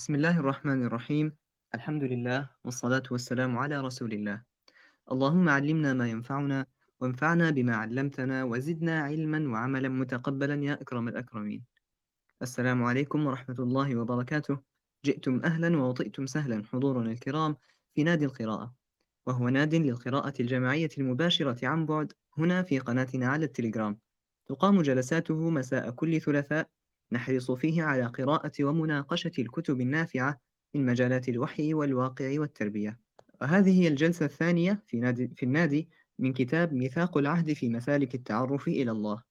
بسم الله الرحمن الرحيم. الحمد لله والصلاة والسلام على رسول الله. اللهم علمنا ما ينفعنا وانفعنا بما علمتنا وزدنا علما وعملا متقبلا يا أكرم الأكرمين. السلام عليكم ورحمة الله وبركاته. جئتم أهلا ووطئتم سهلا حضورنا الكرام في نادي القراءة وهو ناد للقراءة الجماعية المباشرة عن بعد هنا في قناتنا على التليجرام. تقام جلساته مساء كل ثلاثاء نحرص فيه على قراءة ومناقشة الكتب النافعة من مجالات الوحي والواقع والتربية. وهذه هي الجلسة الثانية في, نادي في النادي من كتاب ميثاق العهد في مسالك التعرف إلى الله.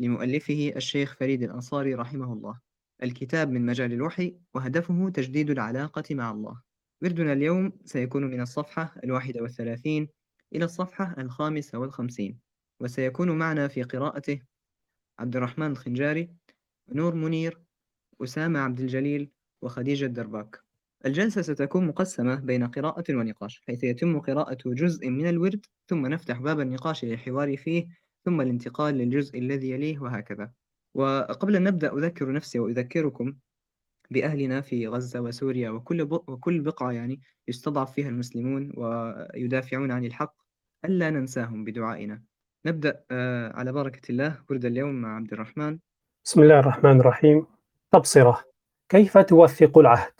لمؤلفه الشيخ فريد الأنصاري رحمه الله. الكتاب من مجال الوحي وهدفه تجديد العلاقة مع الله. وردنا اليوم سيكون من الصفحة الواحدة والثلاثين إلى الصفحة الخامسة والخمسين. وسيكون معنا في قراءته عبد الرحمن الخنجاري نور منير أسامة عبد الجليل وخديجة الدرباك. الجلسة ستكون مقسمة بين قراءة ونقاش حيث يتم قراءة جزء من الورد ثم نفتح باب النقاش للحوار فيه ثم الانتقال للجزء الذي يليه وهكذا. وقبل أن نبدأ أذكر نفسي وأذكركم بأهلنا في غزة وسوريا وكل وكل بقعة يعني يستضعف فيها المسلمون ويدافعون عن الحق ألا ننساهم بدعائنا. نبدأ آه، على بركة الله ورد اليوم مع عبد الرحمن. بسم الله الرحمن الرحيم تبصرة كيف توثق العهد؟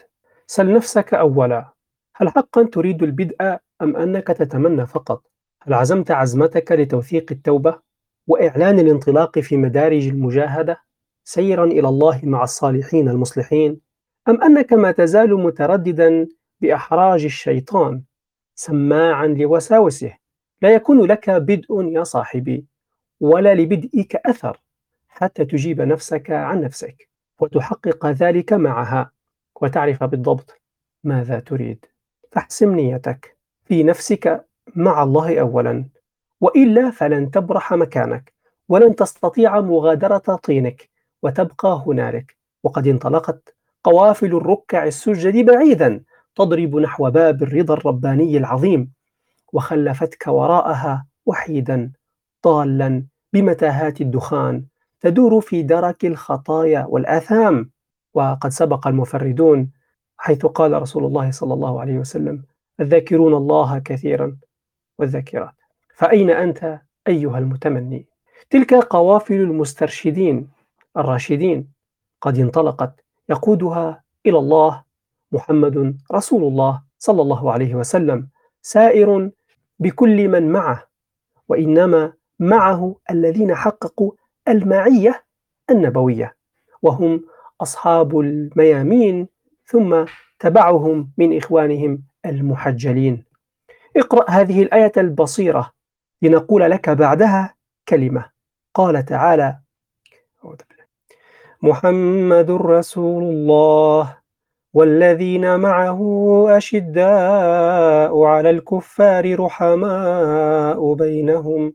سل نفسك أولا هل حقا تريد البدء أم أنك تتمنى فقط؟ هل عزمت عزمتك لتوثيق التوبة وإعلان الانطلاق في مدارج المجاهدة سيرا إلى الله مع الصالحين المصلحين؟ أم أنك ما تزال مترددا بأحراج الشيطان سماعا لوساوسه لا يكون لك بدء يا صاحبي ولا لبدئك أثر حتى تجيب نفسك عن نفسك وتحقق ذلك معها وتعرف بالضبط ماذا تريد. فاحسم نيتك في نفسك مع الله أولا وإلا فلن تبرح مكانك ولن تستطيع مغادرة طينك وتبقى هنالك. وقد انطلقت قوافل الركع السجد بعيدا تضرب نحو باب الرضا الرباني العظيم وخلفتك وراءها وحيدا ضالا بمتاهات الدخان تدور في درك الخطايا والآثام وقد سبق المفردون حيث قال رسول الله صلى الله عليه وسلم الذاكرون الله كثيرا والذاكرات. فأين أنت أيها المتمني؟ تلك قوافل المسترشدين الراشدين قد انطلقت يقودها إلى الله محمد رسول الله صلى الله عليه وسلم سائر بكل من معه وإنما معه الذين حققوا المعية النبوية وهم أصحاب الميامين ثم تبعهم من إخوانهم المحجلين. اقرأ هذه الآية البصيرة لنقول لك بعدها كلمة. قال تعالى محمد رسول الله والذين معه أشداء على الكفار رحماء بينهم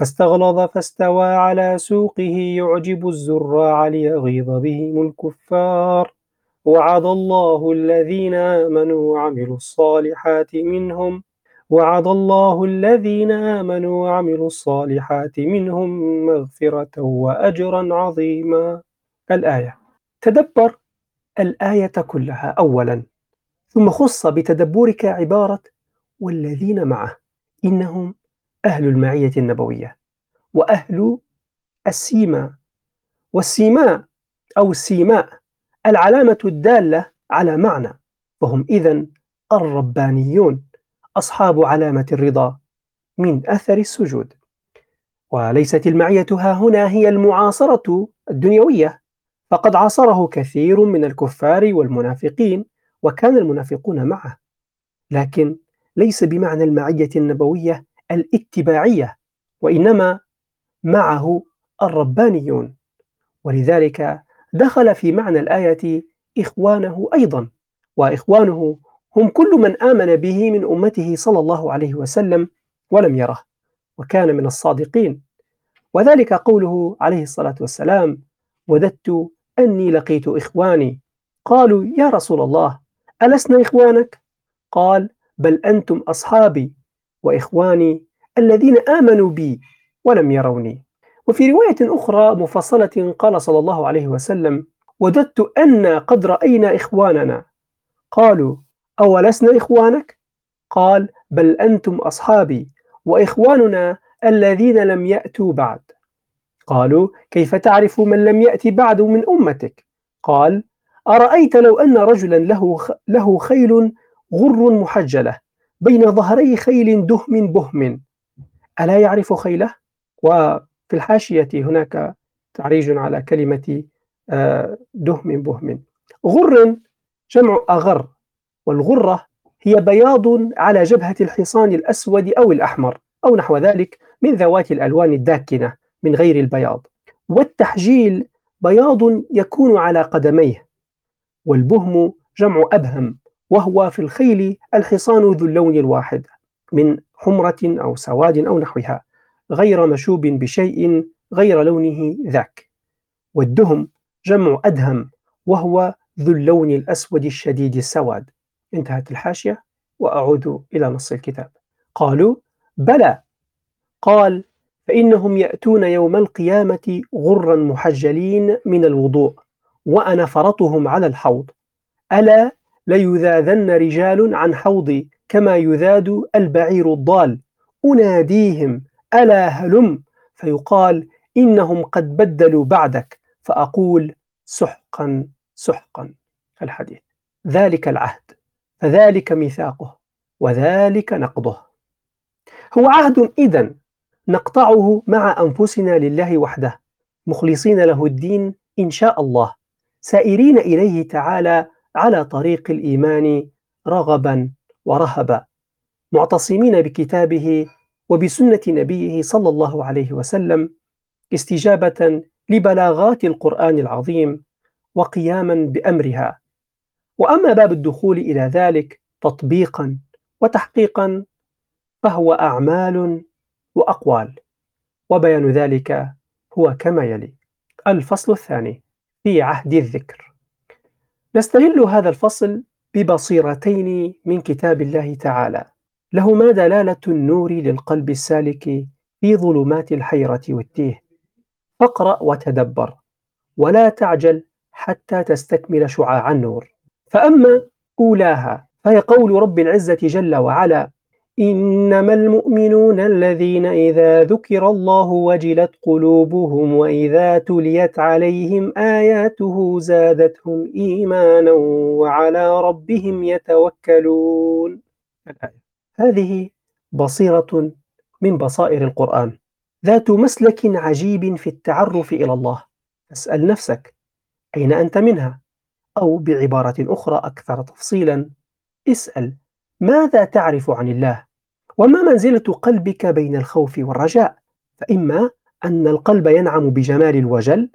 فاستغلظ فاستوى على سوقه يعجب الزراع ليغيظ بهم الكفار. وعد الله الذين آمنوا وعملوا الصالحات منهم وعد الله الذين آمنوا وعملوا الصالحات منهم مغفرة وأجرا عظيما. الآية تدبر الآية كلها أولا ثم خص بتدبرك عبارة والذين معه إنهم أهل المعية النبوية وأهل السيما والسيماء أو السيماء العلامة الدالة على معنى وهم إذن الربانيون أصحاب علامة الرضا من أثر السجود. وليست المعية ها هنا هي المعاصرة الدنيوية فقد عاصره كثير من الكفار والمنافقين وكان المنافقون معه. لكن ليس بمعنى المعية النبوية الاتباعية وإنما معه الربانيون. ولذلك دخل في معنى الآية إخوانه أيضا وإخوانه هم كل من آمن به من أمته صلى الله عليه وسلم ولم يره وكان من الصادقين. وذلك قوله عليه الصلاة والسلام وددت أني لقيت إخواني قالوا يا رسول الله ألسنا إخوانك؟ قال بل أنتم أصحابي وإخواني الذين آمنوا بي ولم يروني. وفي رواية أخرى مفصلة قال صلى الله عليه وسلم وددت أن قد رأينا إخواننا قالوا أولسنا إخوانك؟ قال بل أنتم أصحابي وإخواننا الذين لم يأتوا بعد قالوا كيف تعرف من لم يأتي بعد من أمتك؟ قال أرأيت لو أن رجلا له, له خيل غر محجلة بين ظهري خيل دهم بهم. ألا يعرف خيله؟ وفي الحاشية هناك تعريج على كلمة آه، دهم بهم. غر جمع أغر والغرة هي بياض على جبهة الحصان الأسود أو الأحمر أو نحو ذلك من ذوات الألوان الداكنة من غير البياض. والتحجيل بياض يكون على قدميه والبهم جمع أبهم. وهو في الخيل الحصان ذو اللون الواحد من حمرة أو سواد أو نحوها غير مشوب بشيء غير لونه ذاك. والدهم جمع أدهم وهو ذو اللون الأسود الشديد السواد. انتهت الحاشية وأعود إلى نص الكتاب. قالوا بلى! قال فإنهم يأتون يوم القيامة غرا محجلين من الوضوء وأنا فرطهم على الحوض. ألا ليذاذن رجال عن حوضي كما يذاد البعير الضال. أناديهم ألا هلم؟ فيقال إنهم قد بدلوا بعدك. فأقول سحقا سحقا. الحديث. ذلك العهد. فذلك ميثاقه وذلك نقضه. هو عهد إذن نقطعه مع أنفسنا لله وحده. مخلصين له الدين إن شاء الله. سائرين إليه تعالى على طريق الإيمان رغبا ورهبا معتصمين بكتابه وبسنة نبيه صلى الله عليه وسلم استجابة لبلاغات القرآن العظيم وقياما بأمرها. وأما باب الدخول إلى ذلك تطبيقا وتحقيقا فهو أعمال وأقوال وبيان ذلك هو كما يلي. الفصل الثاني في عهد الذكر. نستغل هذا الفصل ببصيرتين من كتاب الله تعالى. لهما دلالة النور للقلب السالك في ظلمات الحيرة والتيه. فاقرأ وتدبر ولا تعجل حتى تستكمل شعاع النور. فأما أولاها فهي قول رب العزة جل وعلا إنما المؤمنون الذين إذا ذكر الله وجلت قلوبهم وإذا تليت عليهم آياته زادتهم إيمانا وعلى ربهم يتوكلون هذه بصيرة من بصائر القرآن ذات مسلك عجيب في التعرف إلى الله اسأل نفسك أين أنت منها؟ أو بعبارة أخرى أكثر تفصيلا اسأل ماذا تعرف عن الله؟ وما منزلة قلبك بين الخوف والرجاء؟ فإما أن القلب ينعم بجمال الوجل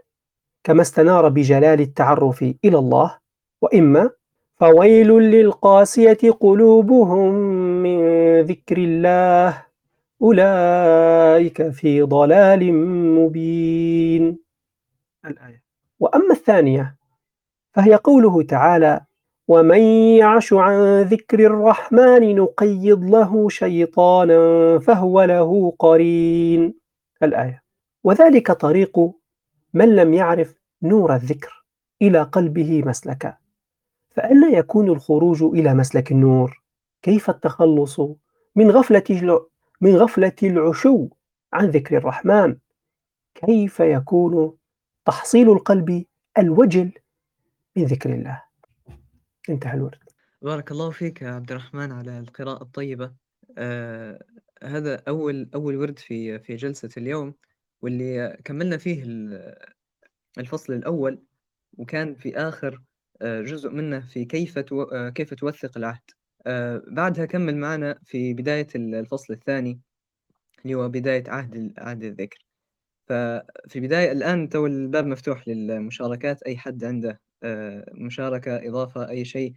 كما استنار بجلال التعرف إلى الله وإما فويل للقاسية قلوبهم من ذكر الله أولئك في ضلال مبين الآية وأما الثانية فهي قوله تعالى ومن يعش عن ذكر الرحمن نقيض له شيطانا فهو له قرين. الآية. وذلك طريق من لم يعرف نور الذكر إلى قلبه مسلكا. فأن يكون الخروج إلى مسلك النور؟ كيف التخلص؟ من غفلة من غفلة العشو عن ذكر الرحمن. كيف يكون تحصيل القلب الوجل من ذكر الله؟ انتهى الورد. بارك الله فيك يا عبد الرحمن على القراءة الطيبة. آه هذا أول أول ورد في في جلسة اليوم واللي كملنا فيه الفصل الأول وكان في آخر آه، جزء منه في كيف. آه، كيف توثق العهد. آه، بعدها كمل معنا في بداية الفصل الثاني اللي هو بداية عهد عهد الذكر. ففي بداية الآن تو الباب مفتوح للمشاركات أي حد عنده مشاركة إضافة أي شيء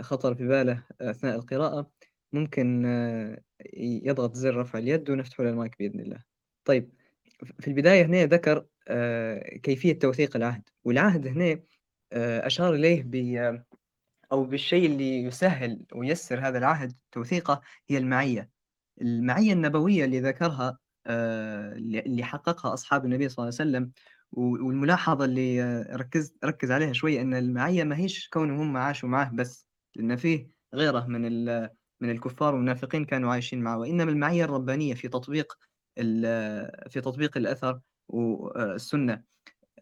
خطر في باله أثناء القراءة ممكن آه، يضغط زر رفع اليد ونفتح له المايك بإذن الله. طيب في البداية هنا ذكر آه، كيفية توثيق العهد، والعهد هنا آه، أشار إليه ب أو بالشيء اللي يسهّل وييسّر هذا العهد توثيقه هي المعية. المعية النبوية اللي ذكرها اللي حققها أصحاب النبي صلى الله عليه وسلم، و والملاحظة اللي آه، ركّزت ركّز عليها شوية إن المعية ما هيش كونهم هم عاشوا معاه بس، لأن فيه غيره من ال من الكفار والمنافقين كانوا عايشين معه، وإنما المعية الربانية في تطبيق في تطبيق الأثر والسنة.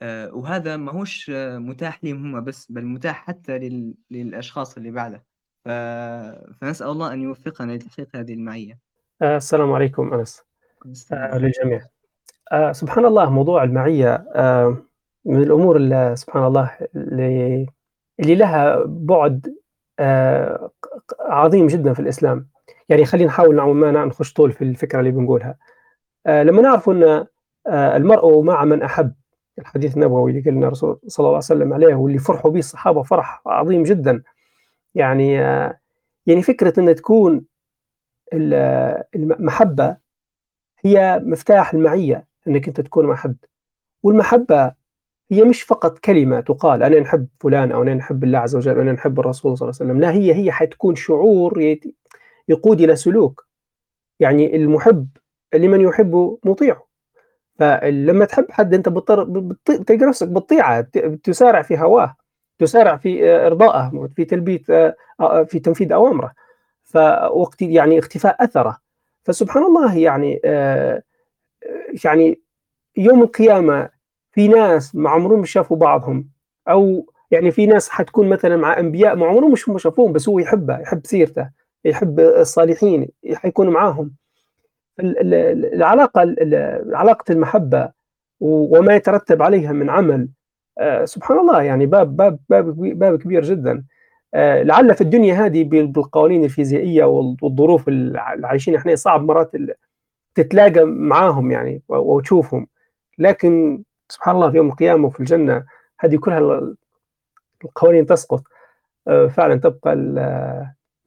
آآ وهذا ماهوش آه، متاح ليهم هم بس، بل متاح حتى لل للأشخاص اللي بعده، ف فنسأل الله أن يوفقنا لتحقيق هذه المعية. آآ السلام عليكم آآ عليكم. للجميع. آآ سبحان الله موضوع المعية آآ من الأمور ال سبحان الله اللي اللي لها بُعد ق عظيم جدًا في الإسلام. يعني خلّينا نحاول نوعًا ما نخش طول في الفكرة اللي بنقولها. لمّا نعرف أن المرء مع من أحب، الحديث النبوي اللي قال لنا الرسول صلى الله عليه وسلم عليه واللي فرحوا به الصحابة فرح عظيم جدًا. يعني آه، يعني فكرة إن تكون ال المحبة هي مفتاح المعية، إنك أنت تكون مع حد، والمحبة هي مش فقط كلمة تُقال أنا نحب فلان أو أنا نحب الله عز وجل، أنا نحب الرسول صلى الله عليه وسلم، لا هي هي حتكون شعور يقود إلى سلوك، يعني المُحِب لمن يحب مطيعه، فلمّا تحب حد أنت بتضطر تلقى نفسك بتطيعه، تسارع في هواه، تسارع في آآ إرضائه، في تلبية آآ أ في تنفيذ أوامره، ف واقت يعني اختفاء أثره، فسبحان الله يعني آآ يعني يوم القيامة في ناس ما عمرهم شافوا بعضهم أو يعني في ناس حتكون مثلًا مع أنبياء ما عمرهم هم شافوهم بس هو يحبه، يحب سيرته، يحب الصالحين، حيكون معاهم. ال ال ال العلاقة ال ال علاقة المحبة و وما يترتب عليها من عمل آآ سبحان الله يعني باب باب باب باب كبير جدًا. آآ لعل في الدنيا هذه بال بالقوانين الفيزيائية وال والظروف اللي عايشين إحنا صعب مرات تتلاقى معاهم يعني وتشوفهم، لكن سبحان الله في يوم القيامة وفي الجنة هذه كلها ال القوانين تسقط، آآ فعلًا تبقى ال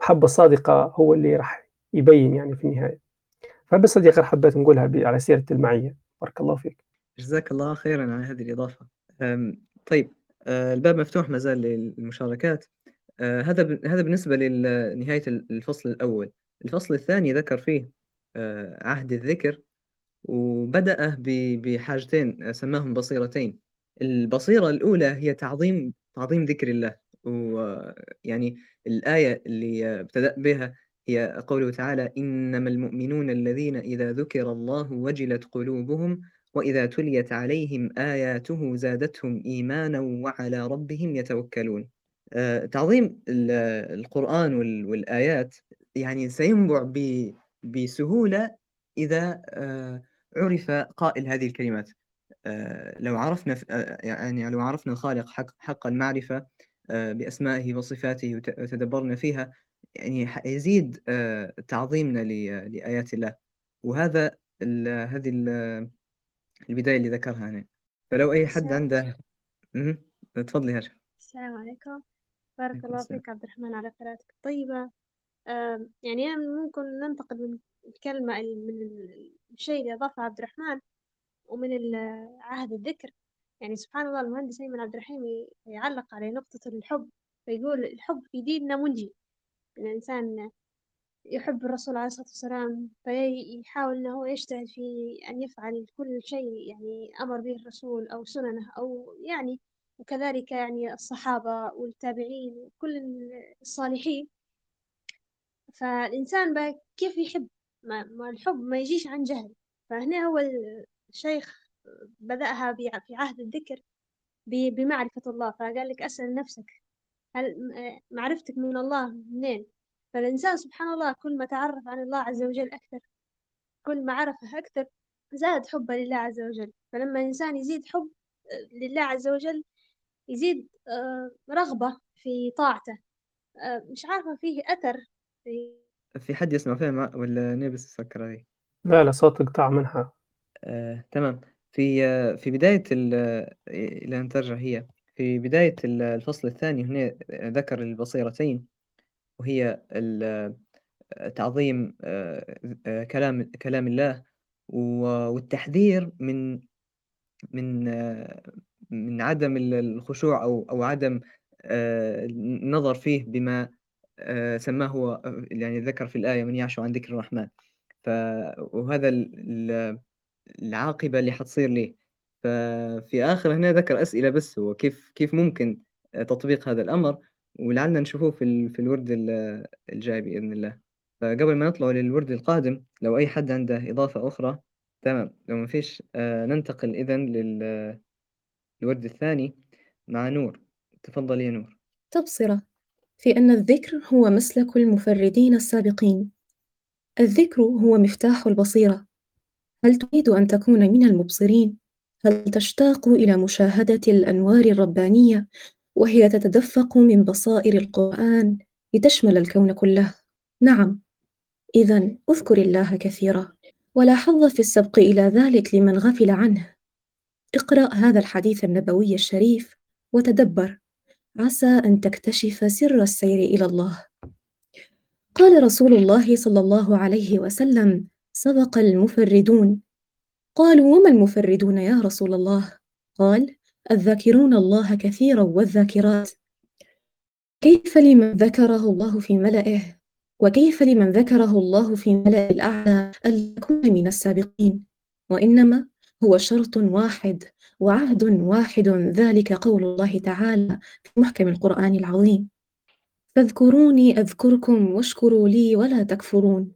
المحبة الصادقة هو اللي راح يبين يعني في النهاية. فبس هذه غير حبيت نقولها على سيرة المعية، بارك الله فيك. جزاك الله خيرًا على هذه الإضافة. آمم طيب آآ الباب مفتوح ما زال للمشاركات. آآ هذا هذا نهاية ال الفصل الأول. الفصل الثاني ذكر فيه عهد الذكر، وبدأ بحاجتين سماهم بصيرتين. البصيرة الأولى هي تعظيم تعظيم ذكر الله، ويعني الآية اللي ابتدأ بها هي قوله تعالى: "إنما المؤمنون الذين إذا ذُكر الله وجلت قلوبهم وإذا تُليت عليهم آياته زادتهم إيمانًا وعلى ربهم يتوكلون." آآ تعظيم ال القرآن وال والآيات يعني سينبُع بسهولة إذا آآ عُرف قائل هذه الكلمات. آآ لو عرفنا آآ يعني لو عرفنا الخالق حق حق المعرفة بأسمائه وصفاته وت وتدبّرنا فيها، يعني حيزيد آآ تعظيمنا لآيات الله، وهذا ال هذه ال البداية اللي ذكرها هنا، فلو أي حد عنده تفضلي هاجر. السلام عليكم بارك الله. فيك عبد الرحمن على قراءتك الطيبة يعني أنا ممكن ننتقل من الكلمة ال- من ال- الشيء اللي أضافه عبد الرحمن ومن عهد الذكر. يعني سبحان الله المهندس أيمن عبد الرحيم يعلق على نقطة الحب فيقول الحب في ديننا منجي الإنسان يحب الرسول عليه الصلاة والسلام فيحاول إنه هو يجتهد في أن يفعل كل شيء يعني أمر به الرسول أو سننه أو يعني وكذلك يعني الصحابة والتابعين وكل الصالحين. فالإنسان بقى كيف يحب؟ ما, ما الحب ما يجيش عن جهل. فهنا هو الشيخ بدأها في عهد الذكر بمعرفة الله. فقال لك أسأل نفسك هل معرفتك من الله منين؟ فالإنسان سبحان الله كل ما تعرف عن الله عز وجل أكثر كل ما عرفه أكثر زاد حبه لله عز وجل. فلما الإنسان يزيد حب لله عز وجل يزيد آه، رغبة في طاعته. آه، مش عارفة فيه أثر في في حد يسمع فيها مع والّا نبس تسكر هذه؟ لا، لا صوتك قطع منها. آآ تمام. في آه، في بداية ال آآ إلى أن ترجع هي، في بداية ال الفصل الثاني هنا ذكر البصيرتين، وهي ال تعظيم كلام كلام الله والتحذير من من من عدم الخشوع أو أو عدم النظر فيه بما سماه هو يعني ذكر في الآية من يعش عن ذكر الرحمن. ف وهذا العاقبة اللي حتصير ليه. ففي آخر هنا ذكر أسئلة بس هو كيف كيف ممكن تطبيق هذا الأمر؟ ولعلنا نشوفوه في في الورد الجاي بإذن الله. فقبل ما نطلع للورد القادم لو أي حد عنده إضافة أخرى تمام. لو ما فيش ننتقل إذن للورد الثاني مع نور. تفضل يا نور. تبصرة. في أن الذكر هو مسلك المفردين السابقين الذكر هو مفتاح البصيرة هل تريد أن تكون من المبصرين؟ هل تشتاق إلى مشاهدة الأنوار الربانية وهي تتدفق من بصائر القرآن لتشمل الكون كله؟ نعم، إذا أذكر الله كثيرا، ولا حظ في السبق إلى ذلك لمن غفل عنه. اقرأ هذا الحديث النبوي الشريف وتدبر، عسى أن تكتشف سر السير إلى الله. قال رسول الله صلى الله عليه وسلم: سبق المفردون. قالوا وما المفردون يا رسول الله؟ قال الذاكرون الله كثيرا والذاكرات. كيف لمن ذكره الله في ملئه؟ وكيف لمن ذكره الله في ملأ الأعلى أن يكون من السابقين؟ وإنما هو شرط واحد وعهد واحد ذلك قول الله تعالى في محكم القرآن العظيم. فاذكروني أذكركم واشكروا لي ولا تكفرون.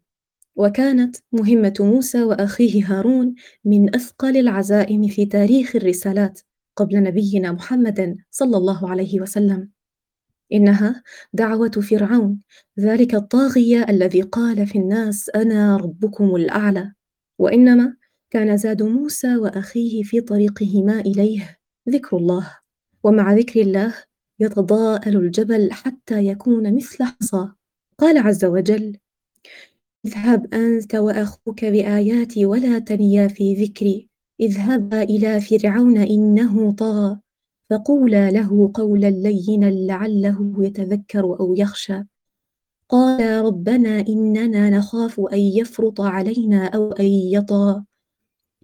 وكانت مهمة موسى وأخيه هارون من أثقل العزائم في تاريخ الرسالات قبل نبينا محمد صلى الله عليه وسلم. إنها دعوة فرعون ذلك الطاغية الذي قال في الناس أنا ربكم الأعلى. وإنما كان زاد موسى وأخيه في طريقهما إليه. ذكر الله. ومع ذكر الله يتضاءل الجبل حتى يكون مثل حصى. قال عز وجل اذهب أنت وأخوك بآياتي ولا تنيا في ذكري. اذهبا إلى فرعون إنه طغى. فقولا له قولا لينا لعله يتذكر أو يخشى. قال ربنا إننا نخاف أن يفرط علينا أو أن يطغى.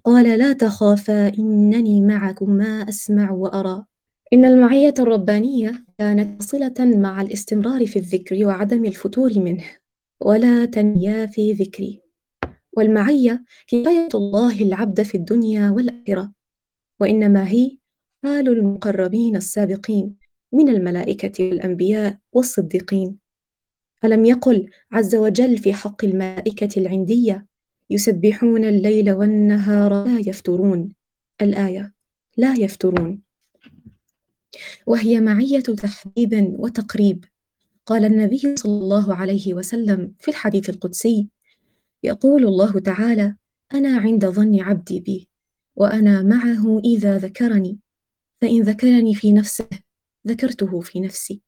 قال لا تخافا إنني معكما أسمع وأرى. إن المعية الربانية كانت صلة مع الاستمرار في الذكر وعدم الفتور منه ولا تنيا في ذكري. والمعية هي الله العبد في الدنيا والآخرة وإنما هي حال المقربين السابقين من الملائكة والأنبياء والصديقين. ألم يقل عز وجل في حق الملائكة العندية يسبحون الليل والنهار لا يفترون. الآية لا يفترون. وهي معية تحبيب وتقريب. قال النبي صلى الله عليه وسلم في الحديث القدسي يقول الله تعالى أنا عند ظن عبدي بي وأنا معه إذا ذكرني. فإن ذكرني في نفسه ذكرته في نفسي.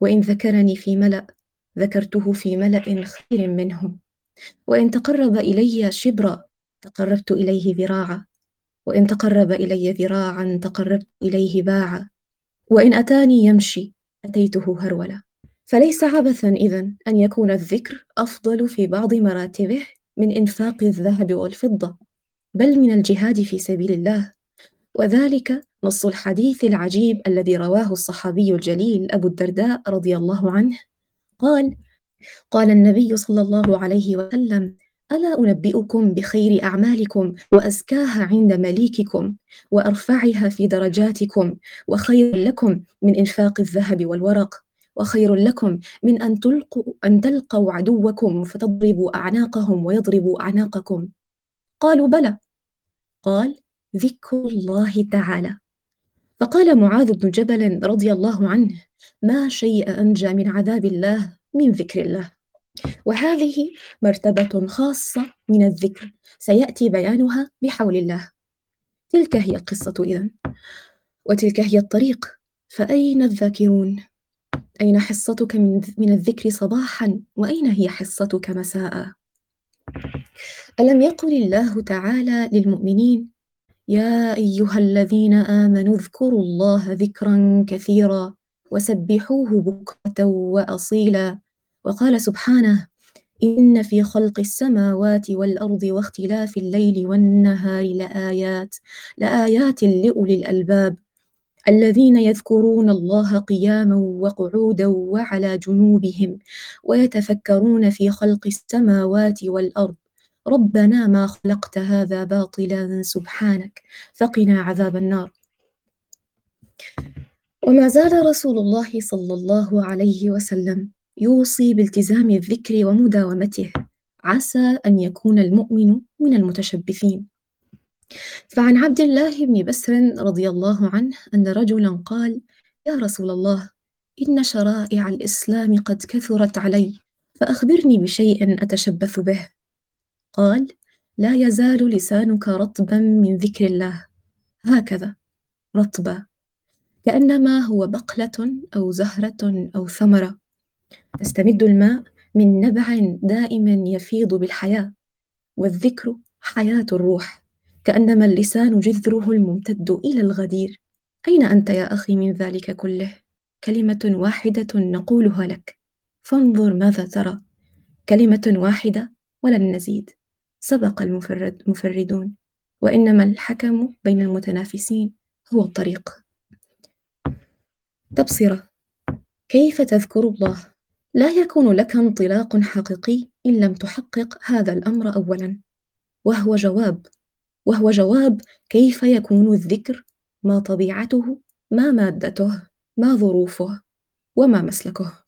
وإن ذكرني في ملأ ذكرته في ملأ خير منهم وإن تقرب إلي شبرا تقربت إليه ذراعا. وإن تقرب إلي ذراعا تقربت إليه باعا. وإن أتاني يمشي أتيته هرولا فليس عبثا إذا أن يكون الذكر أفضل في بعض مراتبه من إنفاق الذهب والفضة بل من الجهاد في سبيل الله. وذلك نص الحديث العجيب الذي رواه الصحابي الجليل أبو الدرداء رضي الله عنه. قال قال النبي صلى الله عليه وسلم ألا أنبئكم بخير أعمالكم وأزكاها عند مليككم وأرفعها في درجاتكم وخير لكم من إنفاق الذهب والورق وخير لكم من أن تلقوا أن تلقوا عدوكم فتضربوا أعناقهم ويضربوا أعناقكم. قالوا بلى. قال ذكر الله تعالى. فقال معاذ بن جبل رضي الله عنه ما شيء أنجى من عذاب الله من ذكر الله. وهذه مرتبة خاصة من الذكر. سيأتي بيانها بحول الله. تلك هي القصة إذن. وتلك هي الطريق. فأين الذاكرون؟ أين حصتك من, من الذكر صباحا؟ وأين هي حصتك مساء؟ ألم يقل الله تعالى للمؤمنين يا أيها الذين آمنوا اذكروا الله ذكرا كثيرا وسبحوه بكرة وأصيلا وقال سبحانه إن في خلق السماوات والأرض واختلاف الليل والنهار لآيات لآيات لأولي الألباب. الذين يذكرون الله قياما وقعودا وعلى جنوبهم ويتفكرون في خلق السماوات والأرض. ربنا ما خلقت هذا باطلا سبحانك. فقنا عذاب النار. وما زال رسول الله صلى الله عليه وسلم يوصي بالتزام الذكر ومداومته. عسى أن يكون المؤمن من المتشبثين. فعن عبد الله بن بسر رضي الله عنه أن رجلا قال يا رسول الله إن شرائع الإسلام قد كثرت علي فأخبرني بشيء أتشبث به. قال لا يزال لسانك رطبا من ذكر الله. هكذا رطبا. كأنما هو بقلة أو زهرة أو ثمرة. تستمد الماء من نبع دائما يفيض بالحياة والذكر حياة الروح كأنما اللسان جذره الممتد إلى الغدير. أين أنت يا أخي من ذلك كله؟ كلمة واحدة نقولها لك. فانظر ماذا ترى. كلمة واحدة ولن نزيد. سبق المفرد مفردون وإنما الحكم بين المتنافسين هو الطريق. تبصرة. كيف تذكر الله؟ لا يكون لك انطلاق حقيقي إن لم تحقق هذا الأمر أولا. وهو جواب. وهو جواب كيف يكون الذكر ما طبيعته ما مادته ما ظروفه وما مسلكه.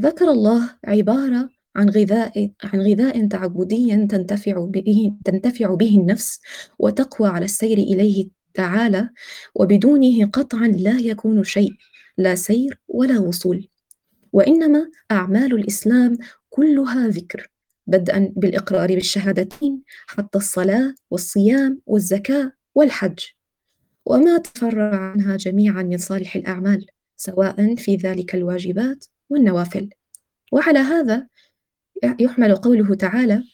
ذكر الله عبارة عن غذاء عن غذاء تعبدي تنتفع به تنتفع به النفس وتقوى على السير إليه تعالى وبدونه قطعا لا يكون شيء لا سير ولا وصول. وإنما أعمال الإسلام كلها ذكر بدءا بالإقرار بالشهادتين حتى الصلاة والصيام والزكاة والحج. وما تفرع عنها جميعا من صالح الأعمال سواء في ذلك الواجبات والنوافل. وعلى هذا يحمل قوله تعالى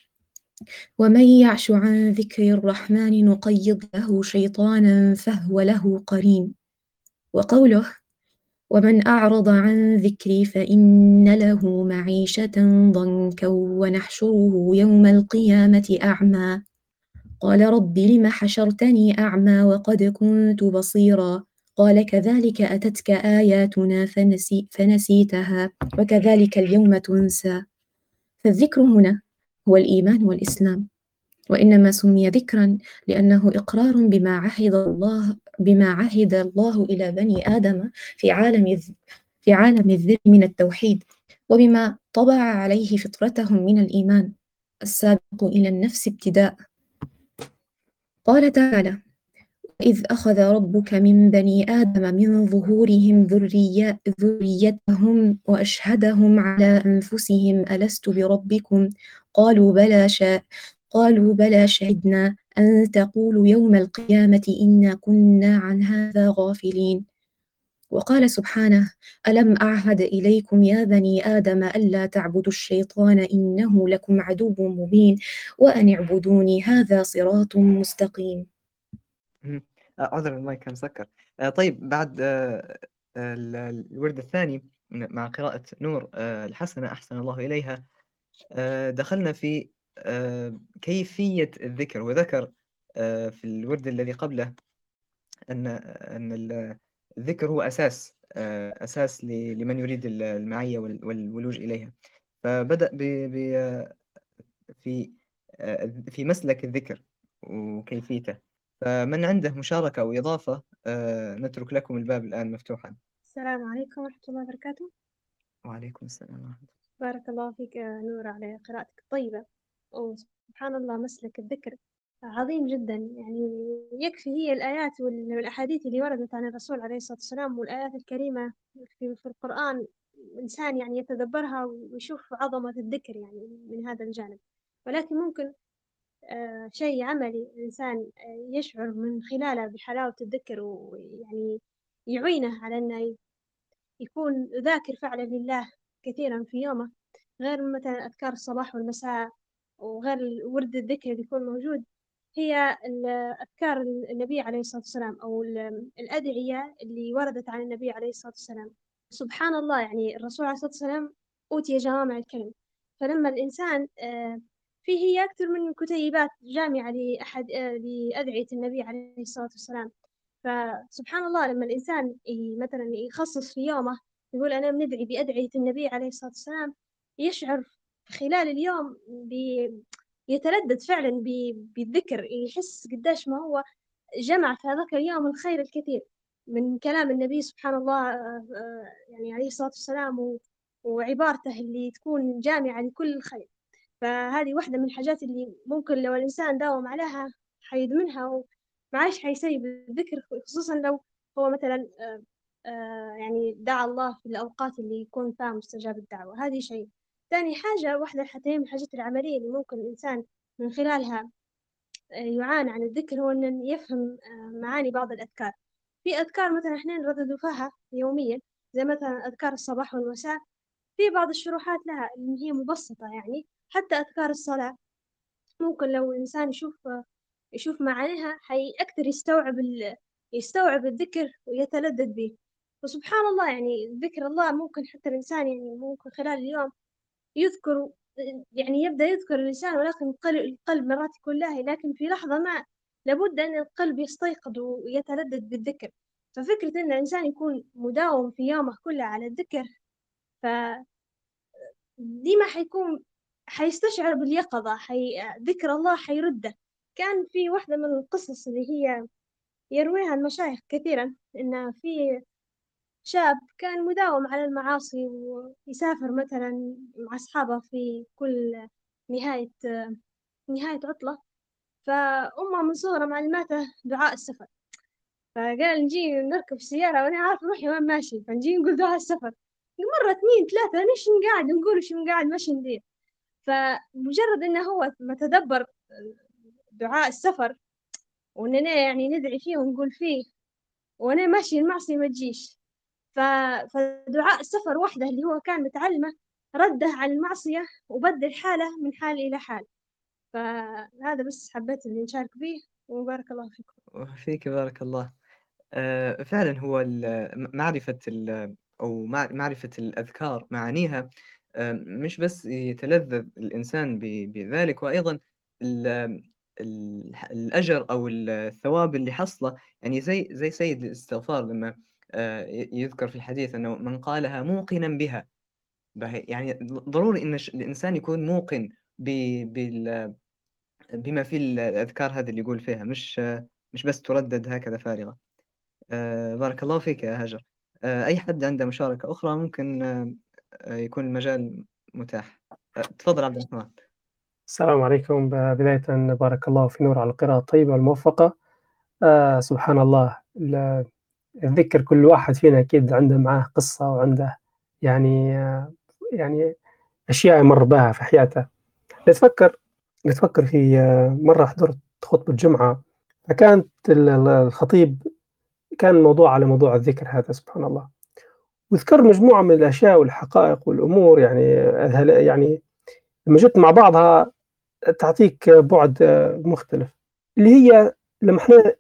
ومن يعش عن ذكر الرحمن نقيض له شيطانا فهو له قرين وقوله ومن أعرض عن ذكري فإن له معيشة ضنكا ونحشره يوم القيامة أعمى. قال رب لم حشرتني أعمى وقد كنت بصيرا. قال كذلك أتتك آياتنا فنسي فنسيتها وكذلك اليوم تنسى. فالذكر هنا هو الإيمان والإسلام. وإنما سمي ذكرا لأنه إقرار بما عهد الله بما عهد الله إلى بني آدم في عالم في عالم الذر من التوحيد وبما طبع عليه فطرتهم من الإيمان السابق إلى النفس ابتداء. قال تعالى إذ أخذ ربك من بني آدم من ظهورهم ذرية ذريتهم وأشهدهم على أنفسهم ألست بربكم؟ قالوا بلى شاء قالوا بلى شهدنا أن تقولوا يوم القيامة إنا كنا عن هذا غافلين. وقال سبحانه ألم أعهد إليكم يا بني آدم ألا تعبدوا الشيطان إنه لكم عدو مبين وأن اعبدوني هذا صراط مستقيم. عذرا المايك كان مسكر آه، طيب بعد آه، الورد الثاني مع قراءة نور الحسنة أحسن الله إليها. دخلنا في كيفية الذكر وذكر في الورد الذي قبله أن أن الذكر هو أساس أساس لمن يريد المعية والولوج إليها. فبدأ ب في في مسلك الذكر وكيفيته. فمن عنده مشاركة أو إضافة نترك لكم الباب الآن مفتوحا. السلام عليكم ورحمة الله وبركاته. وعليكم السلام ورحمة الله. بارك الله فيك نور على قراءتك الطيبة. وسبحان الله مسلك الذكر. عظيم جدا. يعني يكفي هي الآيات والأحاديث اللي وردت عن الرسول عليه الصلاة والسلام والآيات الكريمة في, القرآن. إنسان يعني يتدبرها ويشوف عظمة الذكر يعني من هذا الجانب. ولكن ممكن آه شيء عملي الإنسان آه يشعر من خلاله بحلاوة الذكر ويعني يعينه على أنه يكون ذاكر فعلا لله كثيرا في يومه. غير مثلا أذكار الصباح والمساء وغير ورد الذكر اللي يكون موجود هي أذكار النبي عليه الصلاة والسلام أو الأدعية اللي وردت عن النبي عليه الصلاة والسلام. سبحان الله يعني الرسول عليه الصلاة والسلام أوتي جوامع الكلم. فلما الإنسان آه، في هي أكثر من كتيبات جامعة لأحد آه، لأدعية النبي عليه الصلاة والسلام. فسبحان الله لما الإنسان مثلا يخصص في يومه يقول أنا بندعي بأدعية النبي عليه الصلاة والسلام يشعر خلال اليوم يتردد فعلا بالذكر يحس قديش ما هو جمع في هذاك اليوم الخير الكثير. من كلام النبي سبحان الله آه، آه، يعني عليه الصلاة والسلام وعبارته اللي تكون جامعة لكل الخير فهذه واحدة من الحاجات اللي ممكن لو الإنسان داوم عليها حيدمنها وما عادش حيسيب الذكر خصوصا لو هو مثلا آه، يعني دعا الله في الأوقات اللي يكون فيها مستجاب الدعوة. هذه شيء. ثاني حاجة واحدة حتى من الحاجات العملية اللي ممكن الإنسان من خلالها يعاني عن الذكر هو أن يفهم معاني بعض الأذكار. في أذكار مثلا إحنا نردد فيها يوميا زي مثلا أذكار الصباح والمساء. في بعض الشروحات لها اللي هي مبسطة يعني حتى أذكار الصلاة. ممكن لو الإنسان يشوف يشوف معانيها حي أكثر يستوعب ال... يستوعب الذكر ويتلذذ به وسبحان الله يعني ذكر الله ممكن حتى الإنسان يعني ممكن خلال اليوم يذكر يعني يبدأ يذكر الإنسان ولكن القلب مرات يكون لاهي لكن في لحظة ما لابد أن القلب يستيقظ ويتلذذ بالذكر. ففكرة أن الإنسان يكون مداوم في يومه كله على الذكر ف ديما حيكون حيستشعر باليقظة حي... ذكر الله حيرده. كان في واحدة من القصص اللي هي يرويها المشايخ كثيرا إن في شاب كان مداوم على المعاصي ويسافر مثلا مع أصحابه في كل نهاية نهاية عطلة. فأمه من صغره معلماته دعاء السفر. فقال نجي نركب السيارة وأنا عارف روحي وين ماشي. فنجي نقول دعاء السفر. مرة اثنين ثلاثة ليش نقعد نقول شو نقعد ماشي ندير فمجرد إنه هو ما تدبر دعاء السفر وإننا يعني ندعي فيه ونقول فيه وأنا ماشي المعصية ما تجيش. فدعاء السفر وحده اللي هو كان متعلمه رده عن المعصية وبدل حاله من حال إلى حال. فهذا بس حبيت إني نشارك به وبارك الله فيكم. وفيك بارك الله. آه، فعلا هو معرفة أو معرفة الأذكار معانيها آه، مش بس يتلذذ الإنسان بذلك وأيضا الأجر أو الثواب اللي حصله يعني زي زي سيد الاستغفار لما يذكر في الحديث أنه من قالها موقنا بها. يعني ضروري أن الإنسان يكون موقن بما في الأذكار هذه اللي يقول فيها مش مش بس تردد هكذا فارغة. آه، بارك الله فيك يا هاجر آه، أي حد عنده مشاركة أخرى ممكن يكون المجال متاح. تفضل عبد الرحمن. السلام عليكم. بداية بارك الله في نور على القراءة الطيبة والموفقة آه سبحان الله الذكر كل واحد فينا أكيد عنده معاه قصة وعنده يعني يعني أشياء يمر بها في حياته. نتفكر نتفكر في مرة حضرت خطبة جمعة فكانت الخطيب كان الموضوع على موضوع الذكر هذا سبحان الله. وذكر مجموعة من الأشياء والحقائق والأمور يعني يعني لما جت مع بعضها تعطيك بعد مختلف اللي هي لما إحنا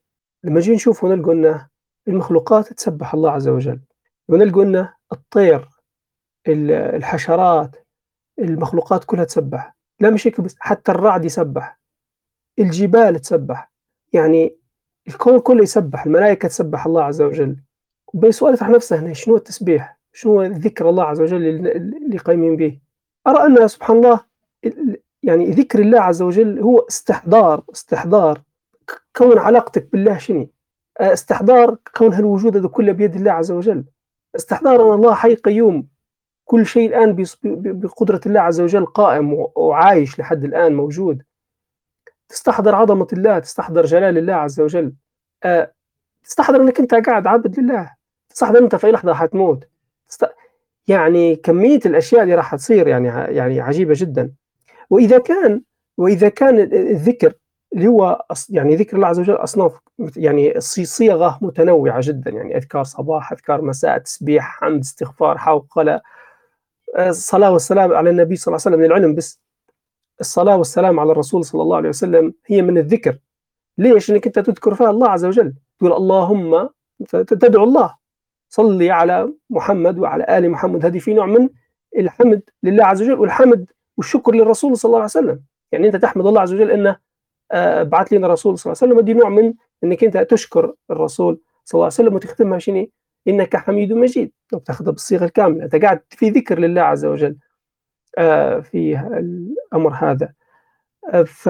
لما نجي نشوف ونلقى إنه المخلوقات تسبح الله عز وجل. ونلقى أن الطير الحشرات المخلوقات كلها تسبح. لا مش هيك بس حتى الرعد يسبح. الجبال تسبح. يعني الكون كله يسبح الملائكة تسبح الله عز وجل. سؤال يطرح نفسه هنا شنو التسبيح؟ شنو ذكر الله عز وجل اللي قايمين به؟ أرى أن سبحان الله يعني ذكر الله عز وجل هو استحضار استحضار. كون علاقتك بالله شنو؟ استحضار كون هالوجود هذا كله بيد الله عز وجل. استحضار أن الله حي قيوم كل شيء الآن بقدرة الله عز وجل قائم وعايش لحد الآن موجود. تستحضر عظمة الله تستحضر جلال الله عز وجل. أه تستحضر أنك أنت قاعد عبد لله. تستحضر أنت في لحظة حتموت. يعني كمية الأشياء اللي راح تصير يعني يعني عجيبة جدا. وإذا كان وإذا كان الذكر اللي هو يعني ذكر الله عز وجل أصناف يعني صيغة متنوعة جدا يعني أذكار صباح أذكار مساء تسبيح حمد استغفار حوقله الصلاة والسلام على النبي صلى الله عليه وسلم من العلم بس. الصلاة والسلام على الرسول صلى الله عليه وسلم هي من الذكر. ليش؟ انك أنت تذكر فيها الله عز وجل. تقول اللهم تدعو الله. صلي على محمد وعلى آل محمد. هذه في نوع من الحمد لله عز وجل والحمد والشكر للرسول صلى الله عليه وسلم. يعني أنت تحمد الله عز وجل آه، بعث لنا الرسول صلى الله عليه وسلم. دي نوع من أنك أنت تشكر الرسول صلى الله عليه وسلم وتختمها شنو؟ إنك حميد مجيد. تاخذها بالصيغة الكاملة. أنت قاعد في ذكر لله عز وجل آه، في الأمر هذا. آه، ف